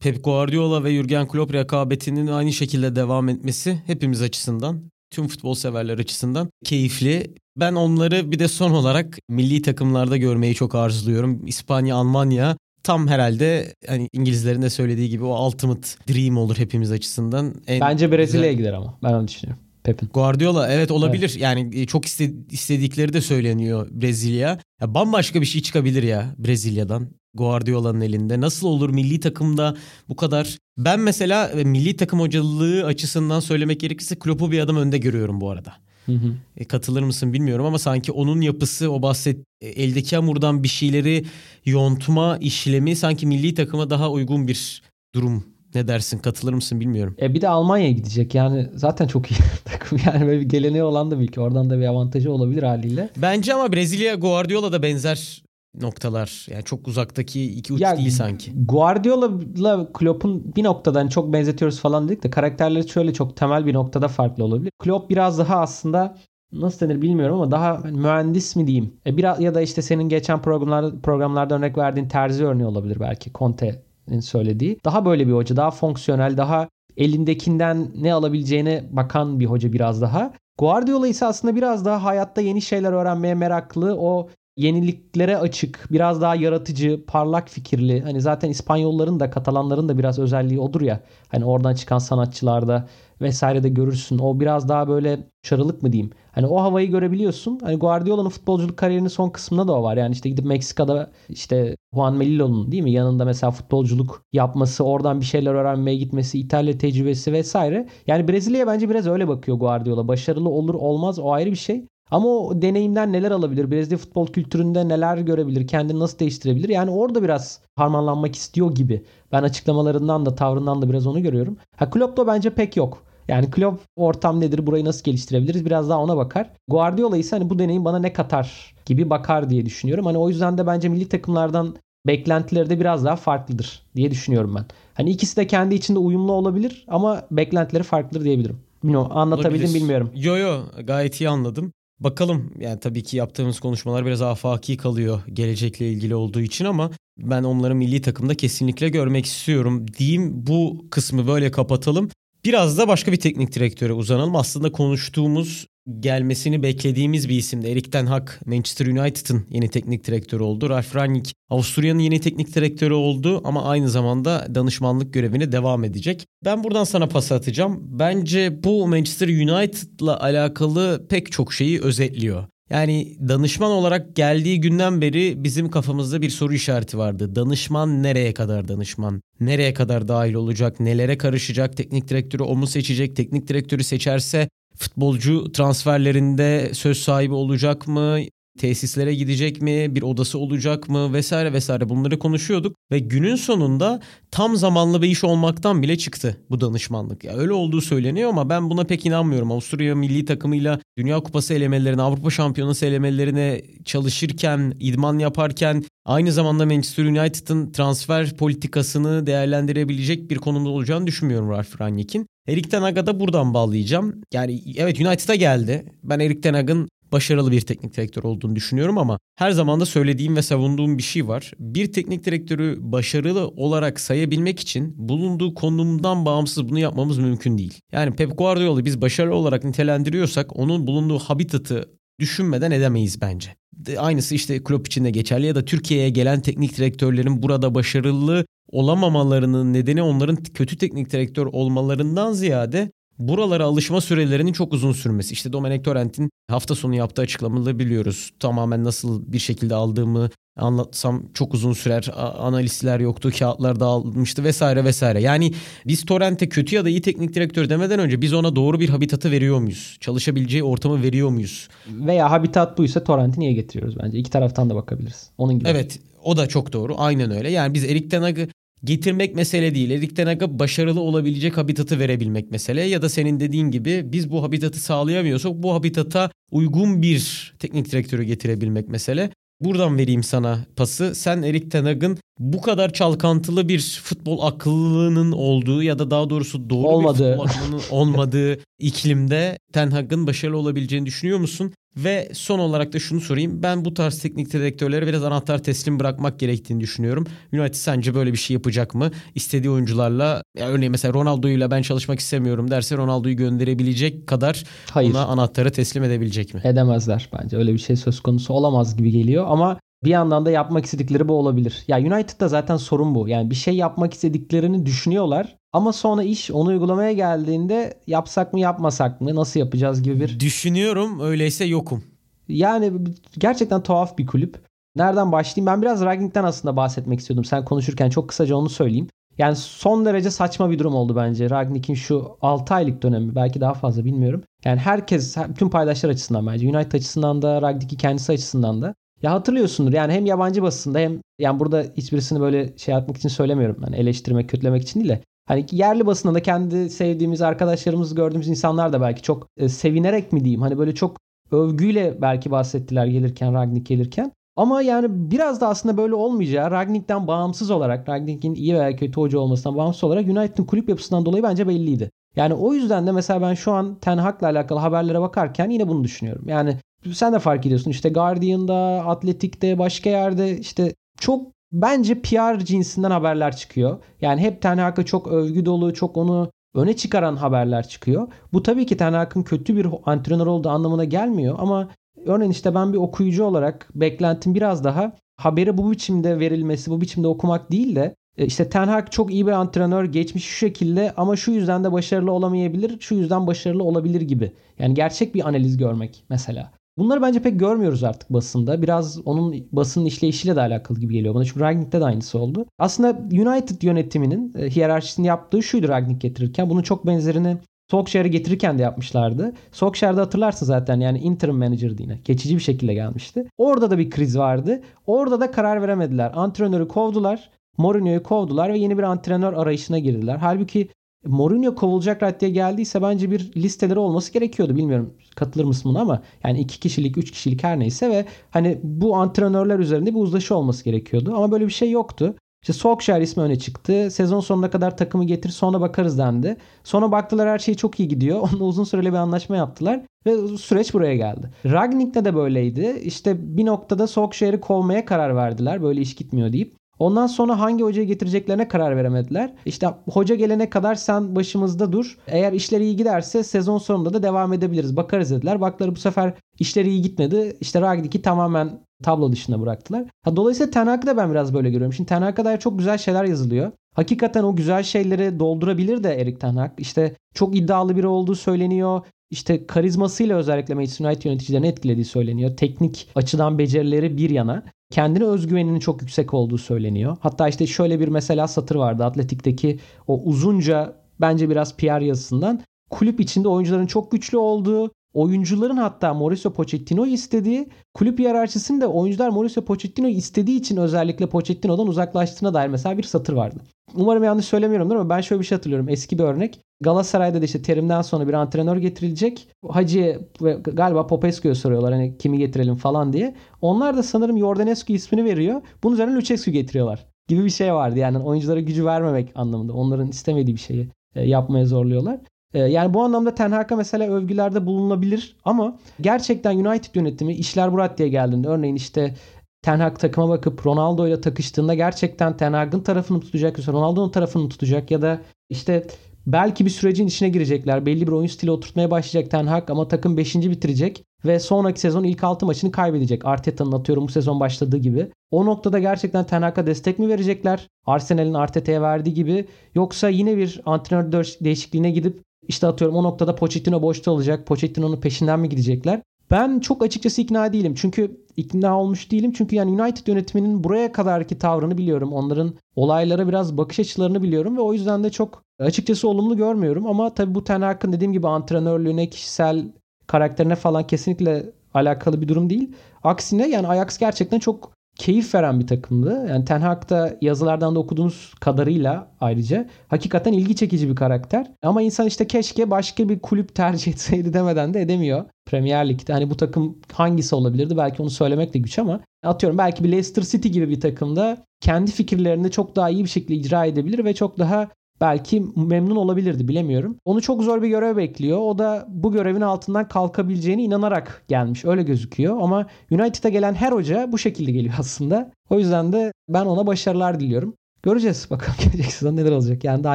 Pep Guardiola ve Jurgen Klopp rekabetinin aynı şekilde devam etmesi hepimiz açısından, tüm futbol severler açısından keyifli. Ben onları bir de son olarak milli takımlarda görmeyi çok arzuluyorum. İspanya, Almanya tam herhalde hani İngilizlerin de söylediği gibi o ultimate dream olur hepimiz açısından. En Bence Brezilya'ya gider ama ben öyle düşünüyorum. Pep'in. Guardiola evet olabilir. Evet. Yani e, çok istedikleri de söyleniyor Brezilya. Ya bambaşka bir şey çıkabilir ya Brezilya'dan. Guardiola'nın elinde. Nasıl olur milli takımda bu kadar? Ben mesela e, milli takım hocalığı açısından söylemek gerekirse Klopp'u bir adım önde görüyorum bu arada. Hı hı. E, katılır mısın bilmiyorum ama sanki onun yapısı o bahset e, eldeki hamurdan bir şeyleri yontma işlemi sanki milli takıma daha uygun bir durum ne dersin katılır mısın bilmiyorum. E bir de Almanya'ya gidecek yani zaten çok iyi takım yani böyle bir geleneği olan da bir oradan da bir avantajı olabilir haliyle. Bence ama Brezilya Guardiola da benzer noktalar. Yani çok uzaktaki iki uç ya, değil sanki. Guardiola ile Klopp'un bir noktadan çok benzetiyoruz falan dedik de karakterleri şöyle çok temel bir noktada farklı olabilir. Klopp biraz daha aslında nasıl denir bilmiyorum ama daha mühendis mi diyeyim. E biraz ya da işte senin geçen programlarda programlarda örnek verdiğin terzi örneği olabilir belki Conte'nin söylediği. Daha böyle bir hoca, daha fonksiyonel, daha elindekinden ne alabileceğine bakan bir hoca biraz daha. Guardiola ise aslında biraz daha hayatta yeni şeyler öğrenmeye meraklı. O yeniliklere açık, biraz daha yaratıcı, parlak fikirli. Hani zaten İspanyolların da Katalanların da biraz özelliği odur ya. Hani oradan çıkan sanatçılarda vesaire de görürsün. O biraz daha böyle çarılık mı diyeyim. Hani o havayı görebiliyorsun. Hani Guardiola'nın futbolculuk kariyerinin son kısmında da o var. Yani işte gidip Meksika'da işte Juan Melilo'nun değil mi yanında mesela futbolculuk yapması, oradan bir şeyler öğrenmeye gitmesi, İtalya tecrübesi vesaire. Yani Brezilya bence biraz öyle bakıyor Guardiola. Başarılı olur olmaz o ayrı bir şey. Ama o deneyimden neler alabilir? Brezilya futbol kültüründe neler görebilir? Kendini nasıl değiştirebilir? Yani orada biraz harmanlanmak istiyor gibi. Ben açıklamalarından da tavrından da biraz onu görüyorum. Ha Klopp'ta bence pek yok. Yani Klopp ortam nedir? Burayı nasıl geliştirebiliriz? Biraz daha ona bakar. Guardiola ise hani bu deneyim bana ne katar gibi bakar diye düşünüyorum. Hani o yüzden de bence milli takımlardan beklentileri de biraz daha farklıdır diye düşünüyorum ben. Hani ikisi de kendi içinde uyumlu olabilir ama beklentileri farklıdır diyebilirim. Bilmiyorum anlatabildim Olabilir. bilmiyorum. Yo yo gayet iyi anladım. Bakalım yani tabii ki yaptığımız konuşmalar biraz afaki kalıyor gelecekle ilgili olduğu için ama ben onları milli takımda kesinlikle görmek istiyorum diyeyim. Bu kısmı böyle kapatalım. Biraz da başka bir teknik direktöre uzanalım. Aslında konuştuğumuz gelmesini beklediğimiz bir isimdi. Erik Ten Hag Manchester United'ın yeni teknik direktörü oldu. Ralf Rangnick Avusturya'nın yeni teknik direktörü oldu ama aynı zamanda danışmanlık görevine devam edecek. Ben buradan sana pas atacağım. Bence bu Manchester United'la alakalı pek çok şeyi özetliyor. Yani danışman olarak geldiği günden beri bizim kafamızda bir soru işareti vardı. Danışman nereye kadar danışman? Nereye kadar dahil olacak? Nelere karışacak? Teknik direktörü o mu seçecek? Teknik direktörü seçerse futbolcu transferlerinde söz sahibi olacak mı? Tesislere gidecek mi? Bir odası olacak mı? Vesaire vesaire bunları konuşuyorduk ve günün sonunda tam zamanlı bir iş olmaktan bile çıktı bu danışmanlık. Ya öyle olduğu söyleniyor ama ben buna pek inanmıyorum. Avusturya milli takımıyla Dünya Kupası elemelerine, Avrupa Şampiyonası elemelerine çalışırken, idman yaparken aynı zamanda Manchester United'ın transfer politikasını değerlendirebilecek bir konumda olacağını düşünmüyorum Ralf Rangnick'in. Erik Ten Hag'a da buradan bağlayacağım. Yani evet United'a geldi. Ben Erik Ten Hag'ın başarılı bir teknik direktör olduğunu düşünüyorum ama her zaman da söylediğim ve savunduğum bir şey var. Bir teknik direktörü başarılı olarak sayabilmek için bulunduğu konumdan bağımsız bunu yapmamız mümkün değil. Yani Pep Guardiola'yı biz başarılı olarak nitelendiriyorsak onun bulunduğu habitatı düşünmeden edemeyiz bence. Aynısı işte Klopp için de geçerli ya da Türkiye'ye gelen teknik direktörlerin burada başarılı olamamalarının nedeni onların kötü teknik direktör olmalarından ziyade buralara alışma sürelerinin çok uzun sürmesi. İşte Domenek Torrent'in hafta sonu yaptığı açıklamaları biliyoruz. Tamamen nasıl bir şekilde aldığımı anlatsam çok uzun sürer. Analistler yoktu, kağıtlar dağılmıştı vesaire vesaire. Yani biz Torrent'e kötü ya da iyi teknik direktör demeden önce biz ona doğru bir habitatı veriyor muyuz? Çalışabileceği ortamı veriyor muyuz? Veya habitat buysa Torrent'i niye getiriyoruz bence? İki taraftan da bakabiliriz. Onun gibi. Evet o da çok doğru. Aynen öyle. Yani biz Erik Ten Hag'ı getirmek mesele değil. Erik Ten Hag'a başarılı olabilecek habitatı verebilmek mesele. Ya da senin dediğin gibi biz bu habitatı sağlayamıyorsak bu habitata uygun bir teknik direktörü getirebilmek mesele. Buradan vereyim sana pası. Sen Erik Ten Hag'ın bu kadar çalkantılı bir futbol aklının olduğu ya da daha doğrusu doğru Olmadı. bir futbol aklının olmadığı iklimde Ten Hag'ın başarılı olabileceğini düşünüyor musun? Ve son olarak da şunu sorayım. Ben bu tarz teknik direktörlere biraz anahtar teslim bırakmak gerektiğini düşünüyorum. United sence böyle bir şey yapacak mı? İstediği oyuncularla ya örneğin mesela Ronaldo'yla ben çalışmak istemiyorum derse Ronaldo'yu gönderebilecek kadar Hayır. ona anahtarı teslim edebilecek mi? Edemezler bence. Öyle bir şey söz konusu olamaz gibi geliyor ama bir yandan da yapmak istedikleri bu olabilir. Ya United'da zaten sorun bu. Yani bir şey yapmak istediklerini düşünüyorlar ama sonra iş onu uygulamaya geldiğinde yapsak mı yapmasak mı nasıl yapacağız gibi bir... Düşünüyorum öyleyse yokum. Yani gerçekten tuhaf bir kulüp. Nereden başlayayım? Ben biraz Ragnik'ten aslında bahsetmek istiyordum. Sen konuşurken çok kısaca onu söyleyeyim. Yani son derece saçma bir durum oldu bence. Ragnik'in şu 6 aylık dönemi belki daha fazla bilmiyorum. Yani herkes tüm paydaşlar açısından bence United açısından da Ragnik'in kendisi açısından da ya hatırlıyorsundur yani hem yabancı basında hem yani burada hiçbirisini böyle şey yapmak için söylemiyorum. Yani eleştirmek, kötülemek için değil de Hani yerli basında da kendi sevdiğimiz arkadaşlarımız gördüğümüz insanlar da belki çok e, sevinerek mi diyeyim hani böyle çok övgüyle belki bahsettiler gelirken Ragnik gelirken. Ama yani biraz da aslında böyle olmayacağı Ragnik'ten bağımsız olarak Ragnik'in iyi veya kötü hoca olmasından bağımsız olarak United'ın kulüp yapısından dolayı bence belliydi. Yani o yüzden de mesela ben şu an Ten Hag'la alakalı haberlere bakarken yine bunu düşünüyorum. Yani sen de fark ediyorsun işte Guardian'da, Atletik'te, başka yerde işte çok bence PR cinsinden haberler çıkıyor. Yani hep Ten Hag'a çok övgü dolu, çok onu öne çıkaran haberler çıkıyor. Bu tabii ki Ten Hag'ın kötü bir antrenör olduğu anlamına gelmiyor ama örneğin işte ben bir okuyucu olarak beklentim biraz daha haberi bu biçimde verilmesi, bu biçimde okumak değil de e, işte Ten Hag çok iyi bir antrenör, geçmiş şu şekilde ama şu yüzden de başarılı olamayabilir, şu yüzden başarılı olabilir gibi. Yani gerçek bir analiz görmek mesela. Bunları bence pek görmüyoruz artık basında. Biraz onun basının işleyişiyle de alakalı gibi geliyor bana. Çünkü Ragnik'te de aynısı oldu. Aslında United yönetiminin e, hiyerarşisini yaptığı şuydu Ragnik getirirken. Bunun çok benzerini Solskjaer'i getirirken de yapmışlardı. Solskjaer'de hatırlarsın zaten yani interim manager'dı yine. Geçici bir şekilde gelmişti. Orada da bir kriz vardı. Orada da karar veremediler. Antrenörü kovdular. Mourinho'yu kovdular ve yeni bir antrenör arayışına girdiler. Halbuki Mourinho kovulacak raddeye geldiyse bence bir listeleri olması gerekiyordu. Bilmiyorum katılır mısın buna ama yani iki kişilik, üç kişilik her neyse ve hani bu antrenörler üzerinde bir uzlaşı olması gerekiyordu. Ama böyle bir şey yoktu. İşte Solskjaer ismi öne çıktı. Sezon sonuna kadar takımı getir sonra bakarız dendi. Sonra baktılar her şey çok iyi gidiyor. Onunla uzun süreli bir anlaşma yaptılar. Ve süreç buraya geldi. Ragnik'te de böyleydi. İşte bir noktada Solskjaer'i kovmaya karar verdiler. Böyle iş gitmiyor deyip. Ondan sonra hangi hocayı getireceklerine karar veremediler. İşte hoca gelene kadar sen başımızda dur. Eğer işler iyi giderse sezon sonunda da devam edebiliriz. Bakarız dediler. Bakları bu sefer işleri iyi gitmedi. İşte Ragnik'i tamamen tablo dışına bıraktılar. Ha, dolayısıyla Ten da ben biraz böyle görüyorum. Şimdi Ten dair çok güzel şeyler yazılıyor. Hakikaten o güzel şeyleri doldurabilir de Erik Ten Hag. İşte çok iddialı biri olduğu söyleniyor. İşte karizmasıyla özellikle Manchester United yöneticilerini etkilediği söyleniyor. Teknik açıdan becerileri bir yana kendine özgüveninin çok yüksek olduğu söyleniyor. Hatta işte şöyle bir mesela satır vardı Atletik'teki o uzunca bence biraz PR yazısından. Kulüp içinde oyuncuların çok güçlü olduğu, oyuncuların hatta Mauricio Pochettino istediği, kulüp hiyerarşisinin de oyuncular Mauricio Pochettino istediği için özellikle Pochettino'dan uzaklaştığına dair mesela bir satır vardı. Umarım yanlış söylemiyorumdur ama ben şöyle bir şey hatırlıyorum. Eski bir örnek. Galatasaray'da da işte terimden sonra bir antrenör getirilecek. Hacı ve galiba Popescu'ya soruyorlar hani kimi getirelim falan diye. Onlar da sanırım Jordanescu ismini veriyor. Bunun üzerine Lucescu getiriyorlar gibi bir şey vardı. Yani oyunculara gücü vermemek anlamında. Onların istemediği bir şeyi e, yapmaya zorluyorlar. E, yani bu anlamda Ten Hag'a mesela övgülerde bulunabilir ama gerçekten United yönetimi işler bu diye geldiğinde örneğin işte Ten Hag takıma bakıp Ronaldo ile takıştığında gerçekten Ten Hag'ın tarafını tutacak yoksa Ronaldo'nun tarafını tutacak ya da işte belki bir sürecin içine girecekler. Belli bir oyun stili oturtmaya başlayacak Ten Hag ama takım 5. bitirecek ve sonraki sezon ilk 6 maçını kaybedecek. Arteta'nın atıyorum bu sezon başladığı gibi. O noktada gerçekten Ten Hag'a destek mi verecekler? Arsenal'in Arteta'ya verdiği gibi yoksa yine bir antrenör değişikliğine gidip işte atıyorum o noktada Pochettino boşta olacak. Pochettino'nun peşinden mi gidecekler? Ben çok açıkçası ikna değilim. Çünkü ikna olmuş değilim. Çünkü yani United yönetiminin buraya kadarki tavrını biliyorum. Onların olaylara biraz bakış açılarını biliyorum ve o yüzden de çok açıkçası olumlu görmüyorum. Ama tabii bu Ten Hag'ın dediğim gibi antrenörlüğüne, kişisel karakterine falan kesinlikle alakalı bir durum değil. Aksine yani Ajax gerçekten çok keyif veren bir takımdı. Yani Ten Hag'da yazılardan da okuduğumuz kadarıyla ayrıca hakikaten ilgi çekici bir karakter. Ama insan işte keşke başka bir kulüp tercih etseydi demeden de edemiyor. Premier Lig'de hani bu takım hangisi olabilirdi belki onu söylemek de güç ama atıyorum belki bir Leicester City gibi bir takımda kendi fikirlerini çok daha iyi bir şekilde icra edebilir ve çok daha belki memnun olabilirdi bilemiyorum. Onu çok zor bir görev bekliyor. O da bu görevin altından kalkabileceğine inanarak gelmiş. Öyle gözüküyor ama United'a gelen her hoca bu şekilde geliyor aslında. O yüzden de ben ona başarılar diliyorum. Göreceğiz bakalım gelecek sezon neler olacak. Yani daha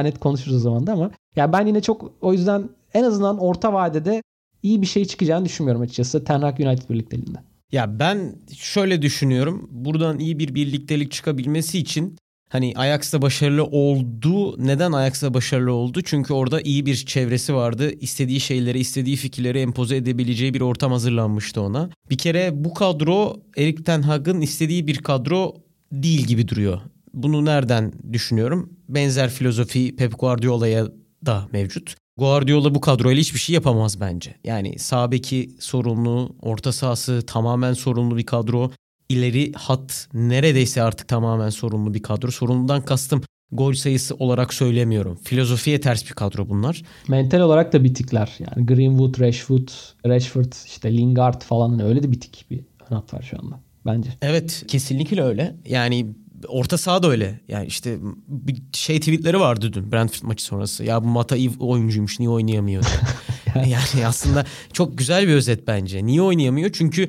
net konuşuruz o zaman da ama ya ben yine çok o yüzden en azından orta vadede iyi bir şey çıkacağını düşünmüyorum açıkçası Ten Hag United birlikteliğinde. Ya ben şöyle düşünüyorum. Buradan iyi bir birliktelik çıkabilmesi için hani Ajax'ta başarılı oldu. Neden Ajax'ta başarılı oldu? Çünkü orada iyi bir çevresi vardı. İstediği şeyleri, istediği fikirleri empoze edebileceği bir ortam hazırlanmıştı ona. Bir kere bu kadro Erik Ten Hag'ın istediği bir kadro değil gibi duruyor. Bunu nereden düşünüyorum? Benzer filozofi Pep Guardiola'ya da mevcut. Guardiola bu kadroyla hiçbir şey yapamaz bence. Yani sağ beki sorumlu, orta sahası tamamen sorumlu bir kadro. İleri hat neredeyse artık tamamen sorumlu bir kadro. Sorumludan kastım gol sayısı olarak söylemiyorum. Filozofiye ters bir kadro bunlar. Mental olarak da bitikler. Yani Greenwood, Rashford, Rashford, işte Lingard falan hani öyle de bitik bir hat var şu anda bence. Evet kesinlikle öyle. Yani orta saha da öyle. Yani işte bir şey tweetleri vardı dün Brentford maçı sonrası. Ya bu Mata iyi oyuncuymuş niye oynayamıyor? yani aslında çok güzel bir özet bence. Niye oynayamıyor? Çünkü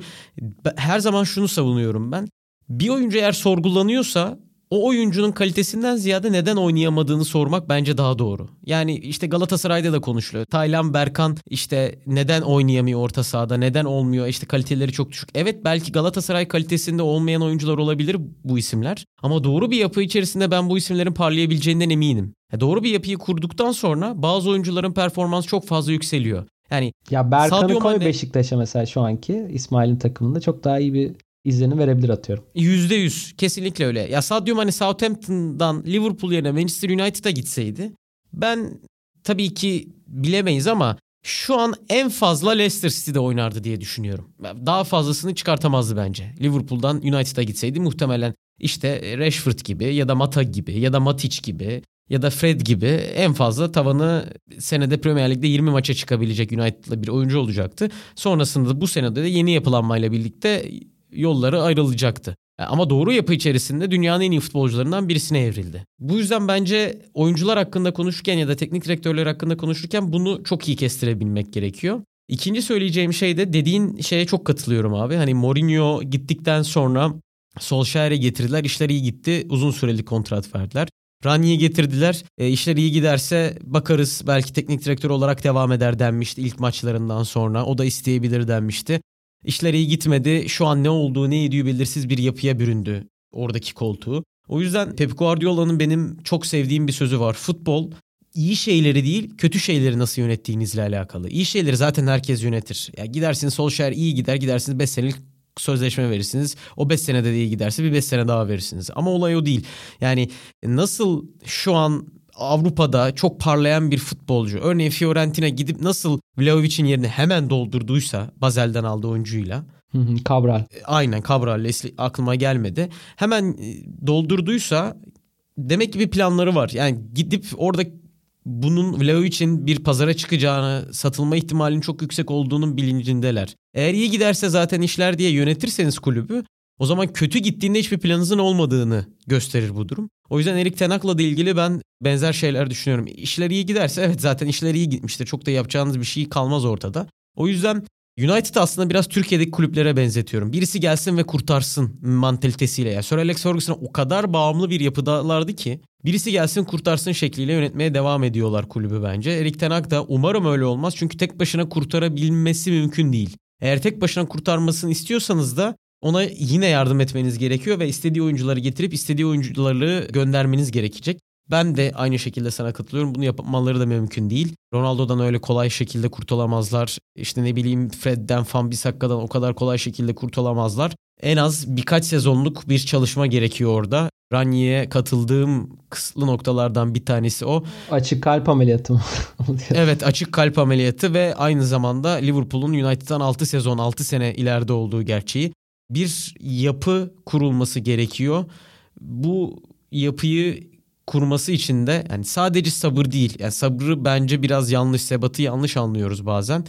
her zaman şunu savunuyorum ben. Bir oyuncu eğer sorgulanıyorsa o oyuncunun kalitesinden ziyade neden oynayamadığını sormak bence daha doğru. Yani işte Galatasaray'da da konuşuluyor. Taylan Berkan işte neden oynayamıyor orta sahada, neden olmuyor, işte kaliteleri çok düşük. Evet belki Galatasaray kalitesinde olmayan oyuncular olabilir bu isimler. Ama doğru bir yapı içerisinde ben bu isimlerin parlayabileceğinden eminim. E, doğru bir yapıyı kurduktan sonra bazı oyuncuların performansı çok fazla yükseliyor. Yani ya Berkan'ı koy Mane... Beşiktaş'a mesela şu anki İsmail'in takımında çok daha iyi bir izlenim verebilir atıyorum. Yüzde yüz kesinlikle öyle. Ya Sadio Mane Southampton'dan Liverpool yerine Manchester United'a gitseydi ben tabii ki bilemeyiz ama şu an en fazla Leicester City'de oynardı diye düşünüyorum. Daha fazlasını çıkartamazdı bence. Liverpool'dan United'a gitseydi muhtemelen işte Rashford gibi ya da Mata gibi ya da Matic gibi ya da Fred gibi en fazla tavanı senede Premier Lig'de 20 maça çıkabilecek United'la bir oyuncu olacaktı. Sonrasında bu senede de yeni yapılanmayla birlikte yolları ayrılacaktı. E, ama doğru yapı içerisinde dünyanın en iyi futbolcularından birisine evrildi. Bu yüzden bence oyuncular hakkında konuşurken ya da teknik direktörler hakkında konuşurken bunu çok iyi kestirebilmek gerekiyor. İkinci söyleyeceğim şey de dediğin şeye çok katılıyorum abi. Hani Mourinho gittikten sonra Solskjaer'e getirdiler. İşler iyi gitti. Uzun süreli kontrat verdiler. Rani'yi getirdiler. E, işler iyi giderse bakarız belki teknik direktör olarak devam eder denmişti ilk maçlarından sonra. O da isteyebilir denmişti. İşler iyi gitmedi. Şu an ne olduğu ne ediyor belirsiz bir yapıya büründü oradaki koltuğu. O yüzden Pep Guardiola'nın benim çok sevdiğim bir sözü var. Futbol iyi şeyleri değil kötü şeyleri nasıl yönettiğinizle alakalı. İyi şeyleri zaten herkes yönetir. Ya gidersiniz Solskjaer iyi gider gidersiniz 5 senelik sözleşme verirsiniz. O 5 senede de iyi giderse bir 5 sene daha verirsiniz. Ama olay o değil. Yani nasıl şu an Avrupa'da çok parlayan bir futbolcu. Örneğin Fiorentina gidip nasıl Vlahovic'in yerini hemen doldurduysa Bazel'den aldığı oyuncuyla. Cabral. E, aynen Cabral aklıma gelmedi. Hemen e, doldurduysa demek ki bir planları var. Yani gidip orada bunun Vlahovic'in bir pazara çıkacağını, satılma ihtimalinin çok yüksek olduğunun bilincindeler. Eğer iyi giderse zaten işler diye yönetirseniz kulübü o zaman kötü gittiğinde hiçbir planınızın olmadığını gösterir bu durum. O yüzden Erik Tenak'la da ilgili ben benzer şeyler düşünüyorum. İşler iyi giderse evet zaten işler iyi gitmiştir. Çok da yapacağınız bir şey kalmaz ortada. O yüzden United aslında biraz Türkiye'deki kulüplere benzetiyorum. Birisi gelsin ve kurtarsın mantalitesiyle. Yani Sir Alex Ferguson'a o kadar bağımlı bir yapıdalardı ki birisi gelsin kurtarsın şekliyle yönetmeye devam ediyorlar kulübü bence. Erik Ten Hag da umarım öyle olmaz çünkü tek başına kurtarabilmesi mümkün değil. Eğer tek başına kurtarmasını istiyorsanız da ona yine yardım etmeniz gerekiyor ve istediği oyuncuları getirip istediği oyuncuları göndermeniz gerekecek. Ben de aynı şekilde sana katılıyorum. Bunu yapmaları da mümkün değil. Ronaldo'dan öyle kolay şekilde kurtulamazlar. İşte ne bileyim Fred'den, Fan-Bissakka'dan o kadar kolay şekilde kurtulamazlar. En az birkaç sezonluk bir çalışma gerekiyor orada. Ranyi'ye katıldığım kısıtlı noktalardan bir tanesi o. Açık kalp ameliyatı mı? evet açık kalp ameliyatı ve aynı zamanda Liverpool'un United'dan 6 sezon 6 sene ileride olduğu gerçeği bir yapı kurulması gerekiyor. Bu yapıyı kurması için de yani sadece sabır değil. Yani sabrı bence biraz yanlış, sebatı yanlış anlıyoruz bazen.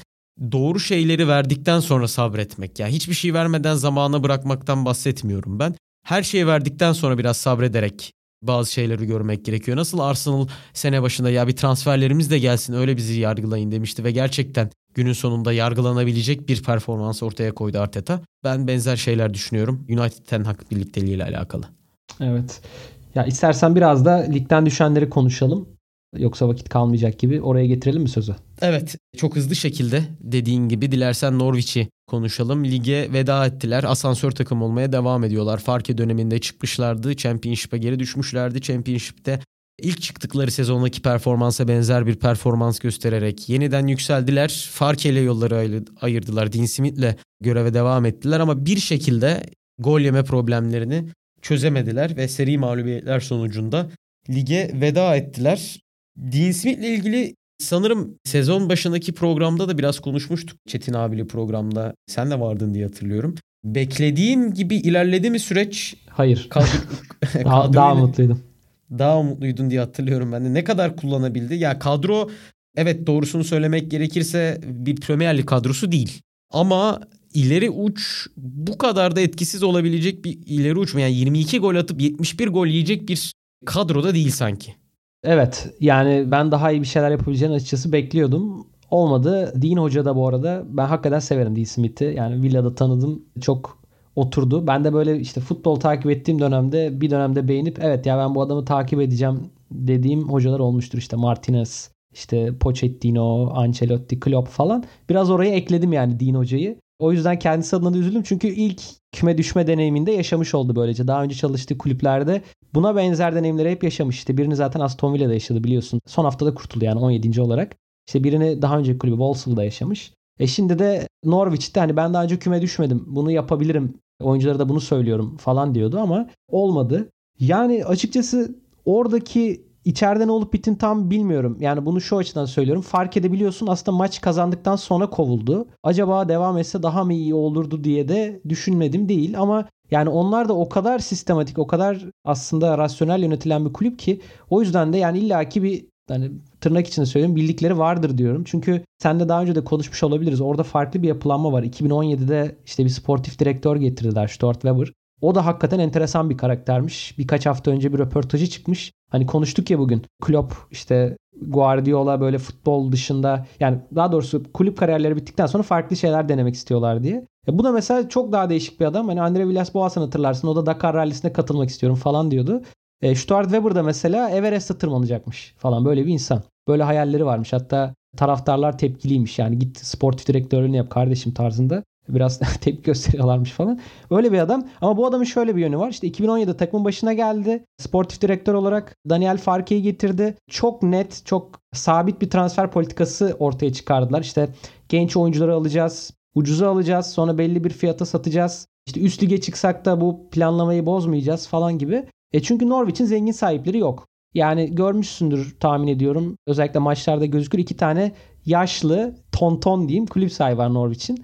Doğru şeyleri verdikten sonra sabretmek. Yani hiçbir şey vermeden zamana bırakmaktan bahsetmiyorum ben. Her şeyi verdikten sonra biraz sabrederek bazı şeyleri görmek gerekiyor. Nasıl Arsenal sene başında ya bir transferlerimiz de gelsin öyle bizi yargılayın demişti ve gerçekten günün sonunda yargılanabilecek bir performans ortaya koydu Arteta. Ben benzer şeyler düşünüyorum United Ten Hag birlikteliği ile alakalı. Evet. Ya istersen biraz da ligden düşenleri konuşalım. Yoksa vakit kalmayacak gibi oraya getirelim mi sözü? Evet çok hızlı şekilde dediğin gibi dilersen Norwich'i konuşalım. Lige veda ettiler. Asansör takım olmaya devam ediyorlar. Farke döneminde çıkmışlardı. Championship'e geri düşmüşlerdi. Championship'te ilk çıktıkları sezondaki performansa benzer bir performans göstererek yeniden yükseldiler. Farke ile yolları ayırdılar. Dean Smith'le göreve devam ettiler ama bir şekilde gol yeme problemlerini çözemediler ve seri mağlubiyetler sonucunda lige veda ettiler. Dean Smith'le ilgili sanırım sezon başındaki programda da biraz konuşmuştuk. Çetin abili programda. Sen de vardın diye hatırlıyorum. Beklediğin gibi ilerledi mi süreç? Hayır. Kadro, daha, daha mutluydum. Daha mutluydun diye hatırlıyorum ben de. Ne kadar kullanabildi? Ya kadro evet doğrusunu söylemek gerekirse bir Premier Lig kadrosu değil. Ama ileri uç bu kadar da etkisiz olabilecek bir ileri uç mu? Yani 22 gol atıp 71 gol yiyecek bir kadroda değil sanki. Evet yani ben daha iyi bir şeyler yapabileceğini açıkçası bekliyordum. Olmadı. Dean Hoca da bu arada ben hakikaten severim Dean Smith'i. Yani Villa'da tanıdım. Çok oturdu. Ben de böyle işte futbol takip ettiğim dönemde bir dönemde beğenip evet ya ben bu adamı takip edeceğim dediğim hocalar olmuştur. İşte Martinez, işte Pochettino, Ancelotti, Klopp falan. Biraz oraya ekledim yani Dean Hoca'yı. O yüzden kendisi adına da üzüldüm. Çünkü ilk küme düşme deneyiminde yaşamış oldu böylece. Daha önce çalıştığı kulüplerde buna benzer deneyimleri hep yaşamış. İşte birini zaten Aston Villa'da yaşadı biliyorsun. Son haftada kurtuldu yani 17. olarak. İşte birini daha önce kulübü Wolves'da yaşamış. E şimdi de Norwich'te hani ben daha önce küme düşmedim. Bunu yapabilirim. Oyunculara da bunu söylüyorum falan diyordu ama olmadı. Yani açıkçası oradaki İçeride ne olup bittiğini tam bilmiyorum. Yani bunu şu açıdan söylüyorum. Fark edebiliyorsun aslında maç kazandıktan sonra kovuldu. Acaba devam etse daha mı iyi olurdu diye de düşünmedim değil. Ama yani onlar da o kadar sistematik, o kadar aslında rasyonel yönetilen bir kulüp ki o yüzden de yani illaki bir hani tırnak içinde söylüyorum bildikleri vardır diyorum. Çünkü sen de daha önce de konuşmuş olabiliriz. Orada farklı bir yapılanma var. 2017'de işte bir sportif direktör getirdiler Stuart Weber. O da hakikaten enteresan bir karaktermiş. Birkaç hafta önce bir röportajı çıkmış. Hani konuştuk ya bugün. Klopp işte Guardiola böyle futbol dışında yani daha doğrusu kulüp kariyerleri bittikten sonra farklı şeyler denemek istiyorlar diye. E bu da mesela çok daha değişik bir adam. Hani Andre Villas-Boas'ını hatırlarsın. O da Dakar Rally'sine katılmak istiyorum falan diyordu. E, Stuart Weber da mesela Everest'e tırmanacakmış falan böyle bir insan. Böyle hayalleri varmış. Hatta taraftarlar tepkiliymiş. Yani git sportif direktörlüğünü yap kardeşim tarzında biraz tepki gösteriyorlarmış falan. Öyle bir adam. Ama bu adamın şöyle bir yönü var. İşte 2017'de takımın başına geldi. Sportif direktör olarak Daniel Farke'yi getirdi. Çok net, çok sabit bir transfer politikası ortaya çıkardılar. İşte genç oyuncuları alacağız. Ucuza alacağız. Sonra belli bir fiyata satacağız. İşte üst lige çıksak da bu planlamayı bozmayacağız falan gibi. E çünkü Norwich'in zengin sahipleri yok. Yani görmüşsündür tahmin ediyorum. Özellikle maçlarda gözükür iki tane yaşlı tonton diyeyim kulüp sahibi var Norwich'in.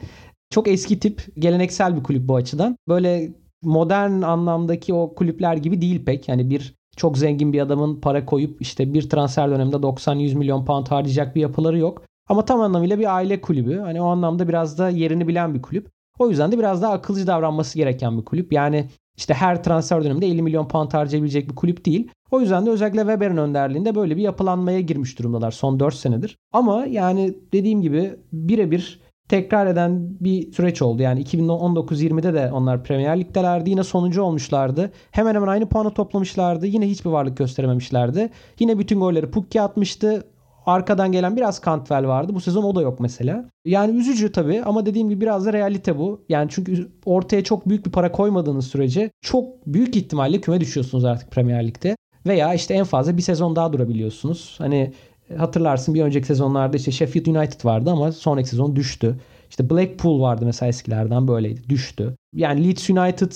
Çok eski tip geleneksel bir kulüp bu açıdan. Böyle modern anlamdaki o kulüpler gibi değil pek. Yani bir çok zengin bir adamın para koyup işte bir transfer döneminde 90-100 milyon pound harcayacak bir yapıları yok. Ama tam anlamıyla bir aile kulübü. Hani o anlamda biraz da yerini bilen bir kulüp. O yüzden de biraz daha akılcı davranması gereken bir kulüp. Yani işte her transfer döneminde 50 milyon pound harcayabilecek bir kulüp değil. O yüzden de özellikle Weber'in önderliğinde böyle bir yapılanmaya girmiş durumdalar son 4 senedir. Ama yani dediğim gibi birebir tekrar eden bir süreç oldu. Yani 2019-20'de de onlar Premier Lig'delerdi. Yine sonuncu olmuşlardı. Hemen hemen aynı puanı toplamışlardı. Yine hiçbir varlık gösterememişlerdi. Yine bütün golleri Pukki atmıştı. Arkadan gelen biraz Cantwell vardı. Bu sezon o da yok mesela. Yani üzücü tabii ama dediğim gibi biraz da realite bu. Yani çünkü ortaya çok büyük bir para koymadığınız sürece çok büyük ihtimalle küme düşüyorsunuz artık Premier Lig'de. Veya işte en fazla bir sezon daha durabiliyorsunuz. Hani hatırlarsın bir önceki sezonlarda işte Sheffield United vardı ama sonraki sezon düştü. İşte Blackpool vardı mesela eskilerden böyleydi. Düştü. Yani Leeds United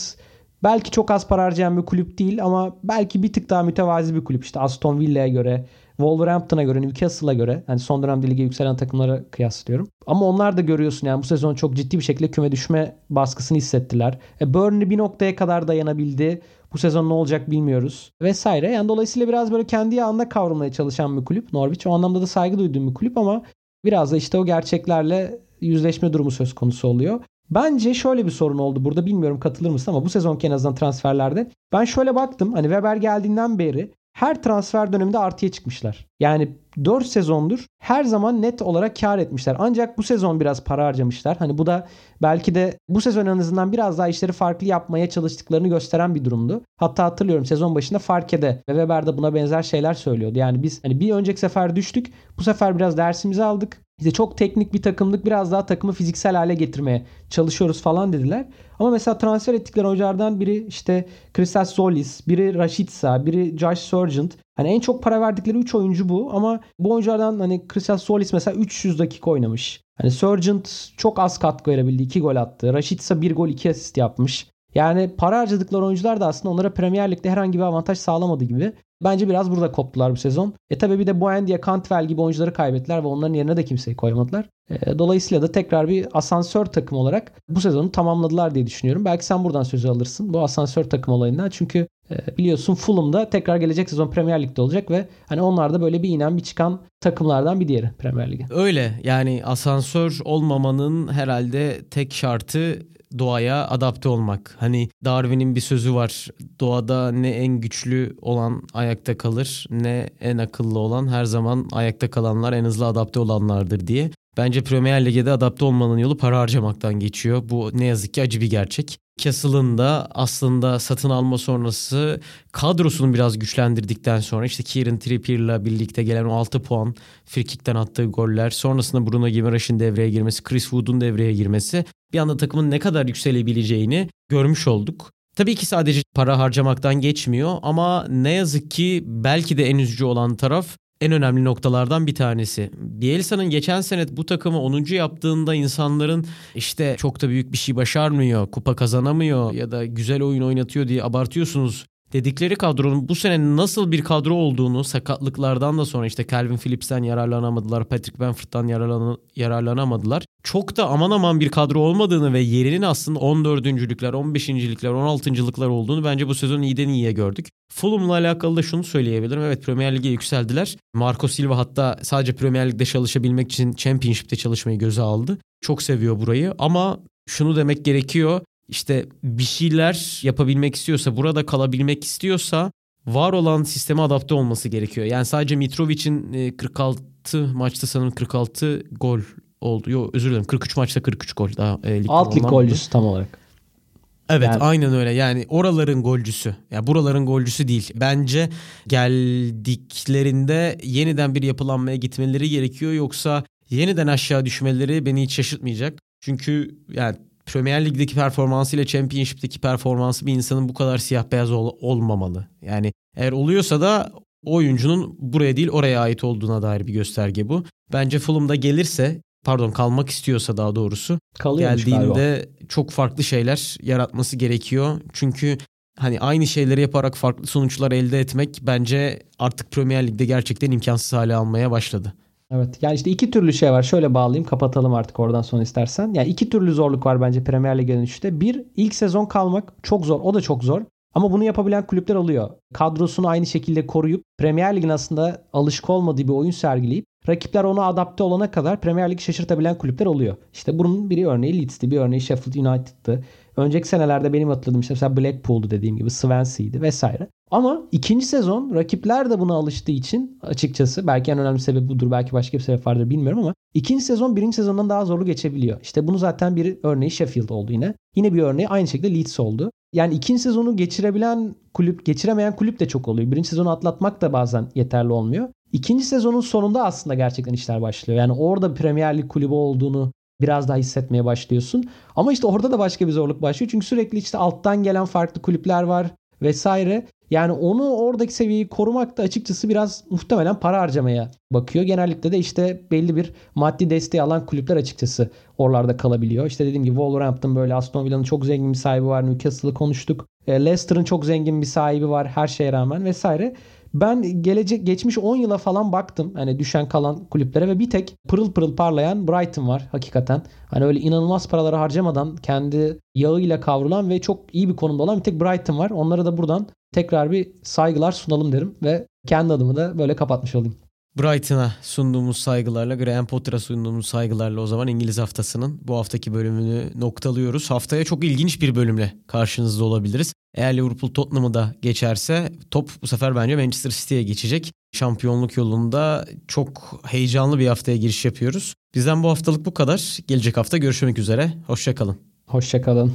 belki çok az para harcayan bir kulüp değil ama belki bir tık daha mütevazi bir kulüp. İşte Aston Villa'ya göre, Wolverhampton'a göre, Newcastle'a göre. Yani son dönemde lige yükselen takımlara kıyaslıyorum. Ama onlar da görüyorsun yani bu sezon çok ciddi bir şekilde küme düşme baskısını hissettiler. E Burnley bir noktaya kadar dayanabildi. Bu sezon ne olacak bilmiyoruz. Vesaire. Yani dolayısıyla biraz böyle kendi yağında kavrulmaya çalışan bir kulüp Norwich. O anlamda da saygı duyduğum bir kulüp ama biraz da işte o gerçeklerle yüzleşme durumu söz konusu oluyor. Bence şöyle bir sorun oldu burada bilmiyorum katılır mısın ama bu sezonki en azından transferlerde. Ben şöyle baktım hani Weber geldiğinden beri her transfer döneminde artıya çıkmışlar. Yani 4 sezondur her zaman net olarak kar etmişler. Ancak bu sezon biraz para harcamışlar. Hani bu da belki de bu sezon en azından biraz daha işleri farklı yapmaya çalıştıklarını gösteren bir durumdu. Hatta hatırlıyorum sezon başında Farke'de ve Weber de buna benzer şeyler söylüyordu. Yani biz hani bir önceki sefer düştük. Bu sefer biraz dersimizi aldık. İşte çok teknik bir takımlık biraz daha takımı fiziksel hale getirmeye çalışıyoruz falan dediler. Ama mesela transfer ettikleri oyunculardan biri işte Christos Zolis, biri Rashica, biri Josh Sargent. Hani en çok para verdikleri 3 oyuncu bu ama bu oyunculardan hani Christos Zolis mesela 300 dakika oynamış. Hani Sargent çok az katkı verebildi. 2 gol attı. Rashica 1 gol 2 asist yapmış. Yani para harcadıkları oyuncular da aslında onlara Premier Lig'de herhangi bir avantaj sağlamadı gibi. Bence biraz burada koptular bu sezon. E tabi bir de Buendia, Cantwell gibi oyuncuları kaybettiler ve onların yerine de kimseyi koymadılar. E, dolayısıyla da tekrar bir asansör takım olarak bu sezonu tamamladılar diye düşünüyorum. Belki sen buradan sözü alırsın bu asansör takım olayından. Çünkü e, biliyorsun Fulham'da tekrar gelecek sezon Premier Lig'de olacak ve hani onlar da böyle bir inen bir çıkan takımlardan bir diğeri Premier Lig'e. Öyle yani asansör olmamanın herhalde tek şartı doğaya adapte olmak. Hani Darwin'in bir sözü var. Doğada ne en güçlü olan ayakta kalır ne en akıllı olan her zaman ayakta kalanlar en hızlı adapte olanlardır diye. Bence Premier Lig'de adapte olmanın yolu para harcamaktan geçiyor. Bu ne yazık ki acı bir gerçek. Castle'ın da aslında satın alma sonrası kadrosunu biraz güçlendirdikten sonra işte Kieran Trippier'la birlikte gelen o 6 puan frikikten attığı goller sonrasında Bruno Gimarães'in devreye girmesi, Chris Wood'un devreye girmesi bir anda takımın ne kadar yükselebileceğini görmüş olduk. Tabii ki sadece para harcamaktan geçmiyor ama ne yazık ki belki de en üzücü olan taraf en önemli noktalardan bir tanesi. Bielsa'nın geçen sene bu takımı 10. yaptığında insanların işte çok da büyük bir şey başarmıyor, kupa kazanamıyor ya da güzel oyun oynatıyor diye abartıyorsunuz dedikleri kadronun bu sene nasıl bir kadro olduğunu sakatlıklardan da sonra işte Calvin Phillips'ten yararlanamadılar, Patrick yararlan yararlanamadılar. Çok da aman aman bir kadro olmadığını ve yerinin aslında 14.lükler, 15.likler, 16.lıklar olduğunu bence bu sezon iyiden iyiye gördük. Fulham'la alakalı da şunu söyleyebilirim. Evet Premier Lig'e yükseldiler. Marco Silva hatta sadece Premier Lig'de çalışabilmek için Championship'te çalışmayı göze aldı. Çok seviyor burayı ama şunu demek gerekiyor işte bir şeyler yapabilmek istiyorsa, burada kalabilmek istiyorsa var olan sisteme adapte olması gerekiyor. Yani sadece Mitrovic'in 46 e, maçta sanırım 46 gol oldu. Yok özür dilerim 43 maçta 43 gol daha e, Alt lig golcüsü tam olarak. Evet yani... aynen öyle yani oraların golcüsü ya yani buraların golcüsü değil. Bence geldiklerinde yeniden bir yapılanmaya gitmeleri gerekiyor yoksa yeniden aşağı düşmeleri beni hiç şaşırtmayacak. Çünkü yani Premier Lig'deki performansı ile Championship'teki performansı bir insanın bu kadar siyah beyaz ol- olmamalı. Yani eğer oluyorsa da o oyuncunun buraya değil oraya ait olduğuna dair bir gösterge bu. Bence Fulham'da gelirse pardon kalmak istiyorsa daha doğrusu Kalıyormuş geldiğinde galiba. çok farklı şeyler yaratması gerekiyor. Çünkü hani aynı şeyleri yaparak farklı sonuçlar elde etmek bence artık Premier Lig'de gerçekten imkansız hale almaya başladı. Evet yani işte iki türlü şey var. Şöyle bağlayayım kapatalım artık oradan sonra istersen. Yani iki türlü zorluk var bence Premier Lig'e dönüşte. Bir ilk sezon kalmak çok zor. O da çok zor. Ama bunu yapabilen kulüpler oluyor. Kadrosunu aynı şekilde koruyup Premier Lig'in aslında alışık olmadığı bir oyun sergileyip rakipler ona adapte olana kadar Premier Lig'i şaşırtabilen kulüpler oluyor. İşte bunun biri örneği Leeds'ti, bir örneği Sheffield United'tı. Önceki senelerde benim hatırladığım işte mesela Blackpool'du dediğim gibi Swansea'ydi vesaire. Ama ikinci sezon rakipler de buna alıştığı için açıkçası belki en önemli sebep budur belki başka bir sebep vardır bilmiyorum ama ikinci sezon birinci sezondan daha zorlu geçebiliyor. İşte bunu zaten bir örneği Sheffield oldu yine. Yine bir örneği aynı şekilde Leeds oldu. Yani ikinci sezonu geçirebilen kulüp, geçiremeyen kulüp de çok oluyor. Birinci sezonu atlatmak da bazen yeterli olmuyor. İkinci sezonun sonunda aslında gerçekten işler başlıyor. Yani orada Premier Lig kulübü olduğunu biraz daha hissetmeye başlıyorsun. Ama işte orada da başka bir zorluk başlıyor. Çünkü sürekli işte alttan gelen farklı kulüpler var vesaire. Yani onu oradaki seviyeyi korumak da açıkçası biraz muhtemelen para harcamaya bakıyor. Genellikle de işte belli bir maddi desteği alan kulüpler açıkçası oralarda kalabiliyor. İşte dediğim gibi Wolverhampton böyle Aston Villa'nın çok zengin bir sahibi var. Newcastle'ı konuştuk. E, Leicester'ın çok zengin bir sahibi var her şeye rağmen vesaire. Ben gelecek geçmiş 10 yıla falan baktım. Hani düşen kalan kulüplere ve bir tek pırıl pırıl parlayan Brighton var hakikaten. Hani öyle inanılmaz paraları harcamadan kendi yağıyla kavrulan ve çok iyi bir konumda olan bir tek Brighton var. Onlara da buradan tekrar bir saygılar sunalım derim ve kendi adımı da böyle kapatmış olayım. Brighton'a sunduğumuz saygılarla, Graham Potter'a sunduğumuz saygılarla o zaman İngiliz haftasının bu haftaki bölümünü noktalıyoruz. Haftaya çok ilginç bir bölümle karşınızda olabiliriz. Eğer Liverpool Tottenham'ı da geçerse top bu sefer bence Manchester City'ye geçecek. Şampiyonluk yolunda çok heyecanlı bir haftaya giriş yapıyoruz. Bizden bu haftalık bu kadar. Gelecek hafta görüşmek üzere. Hoşçakalın. Hoşçakalın.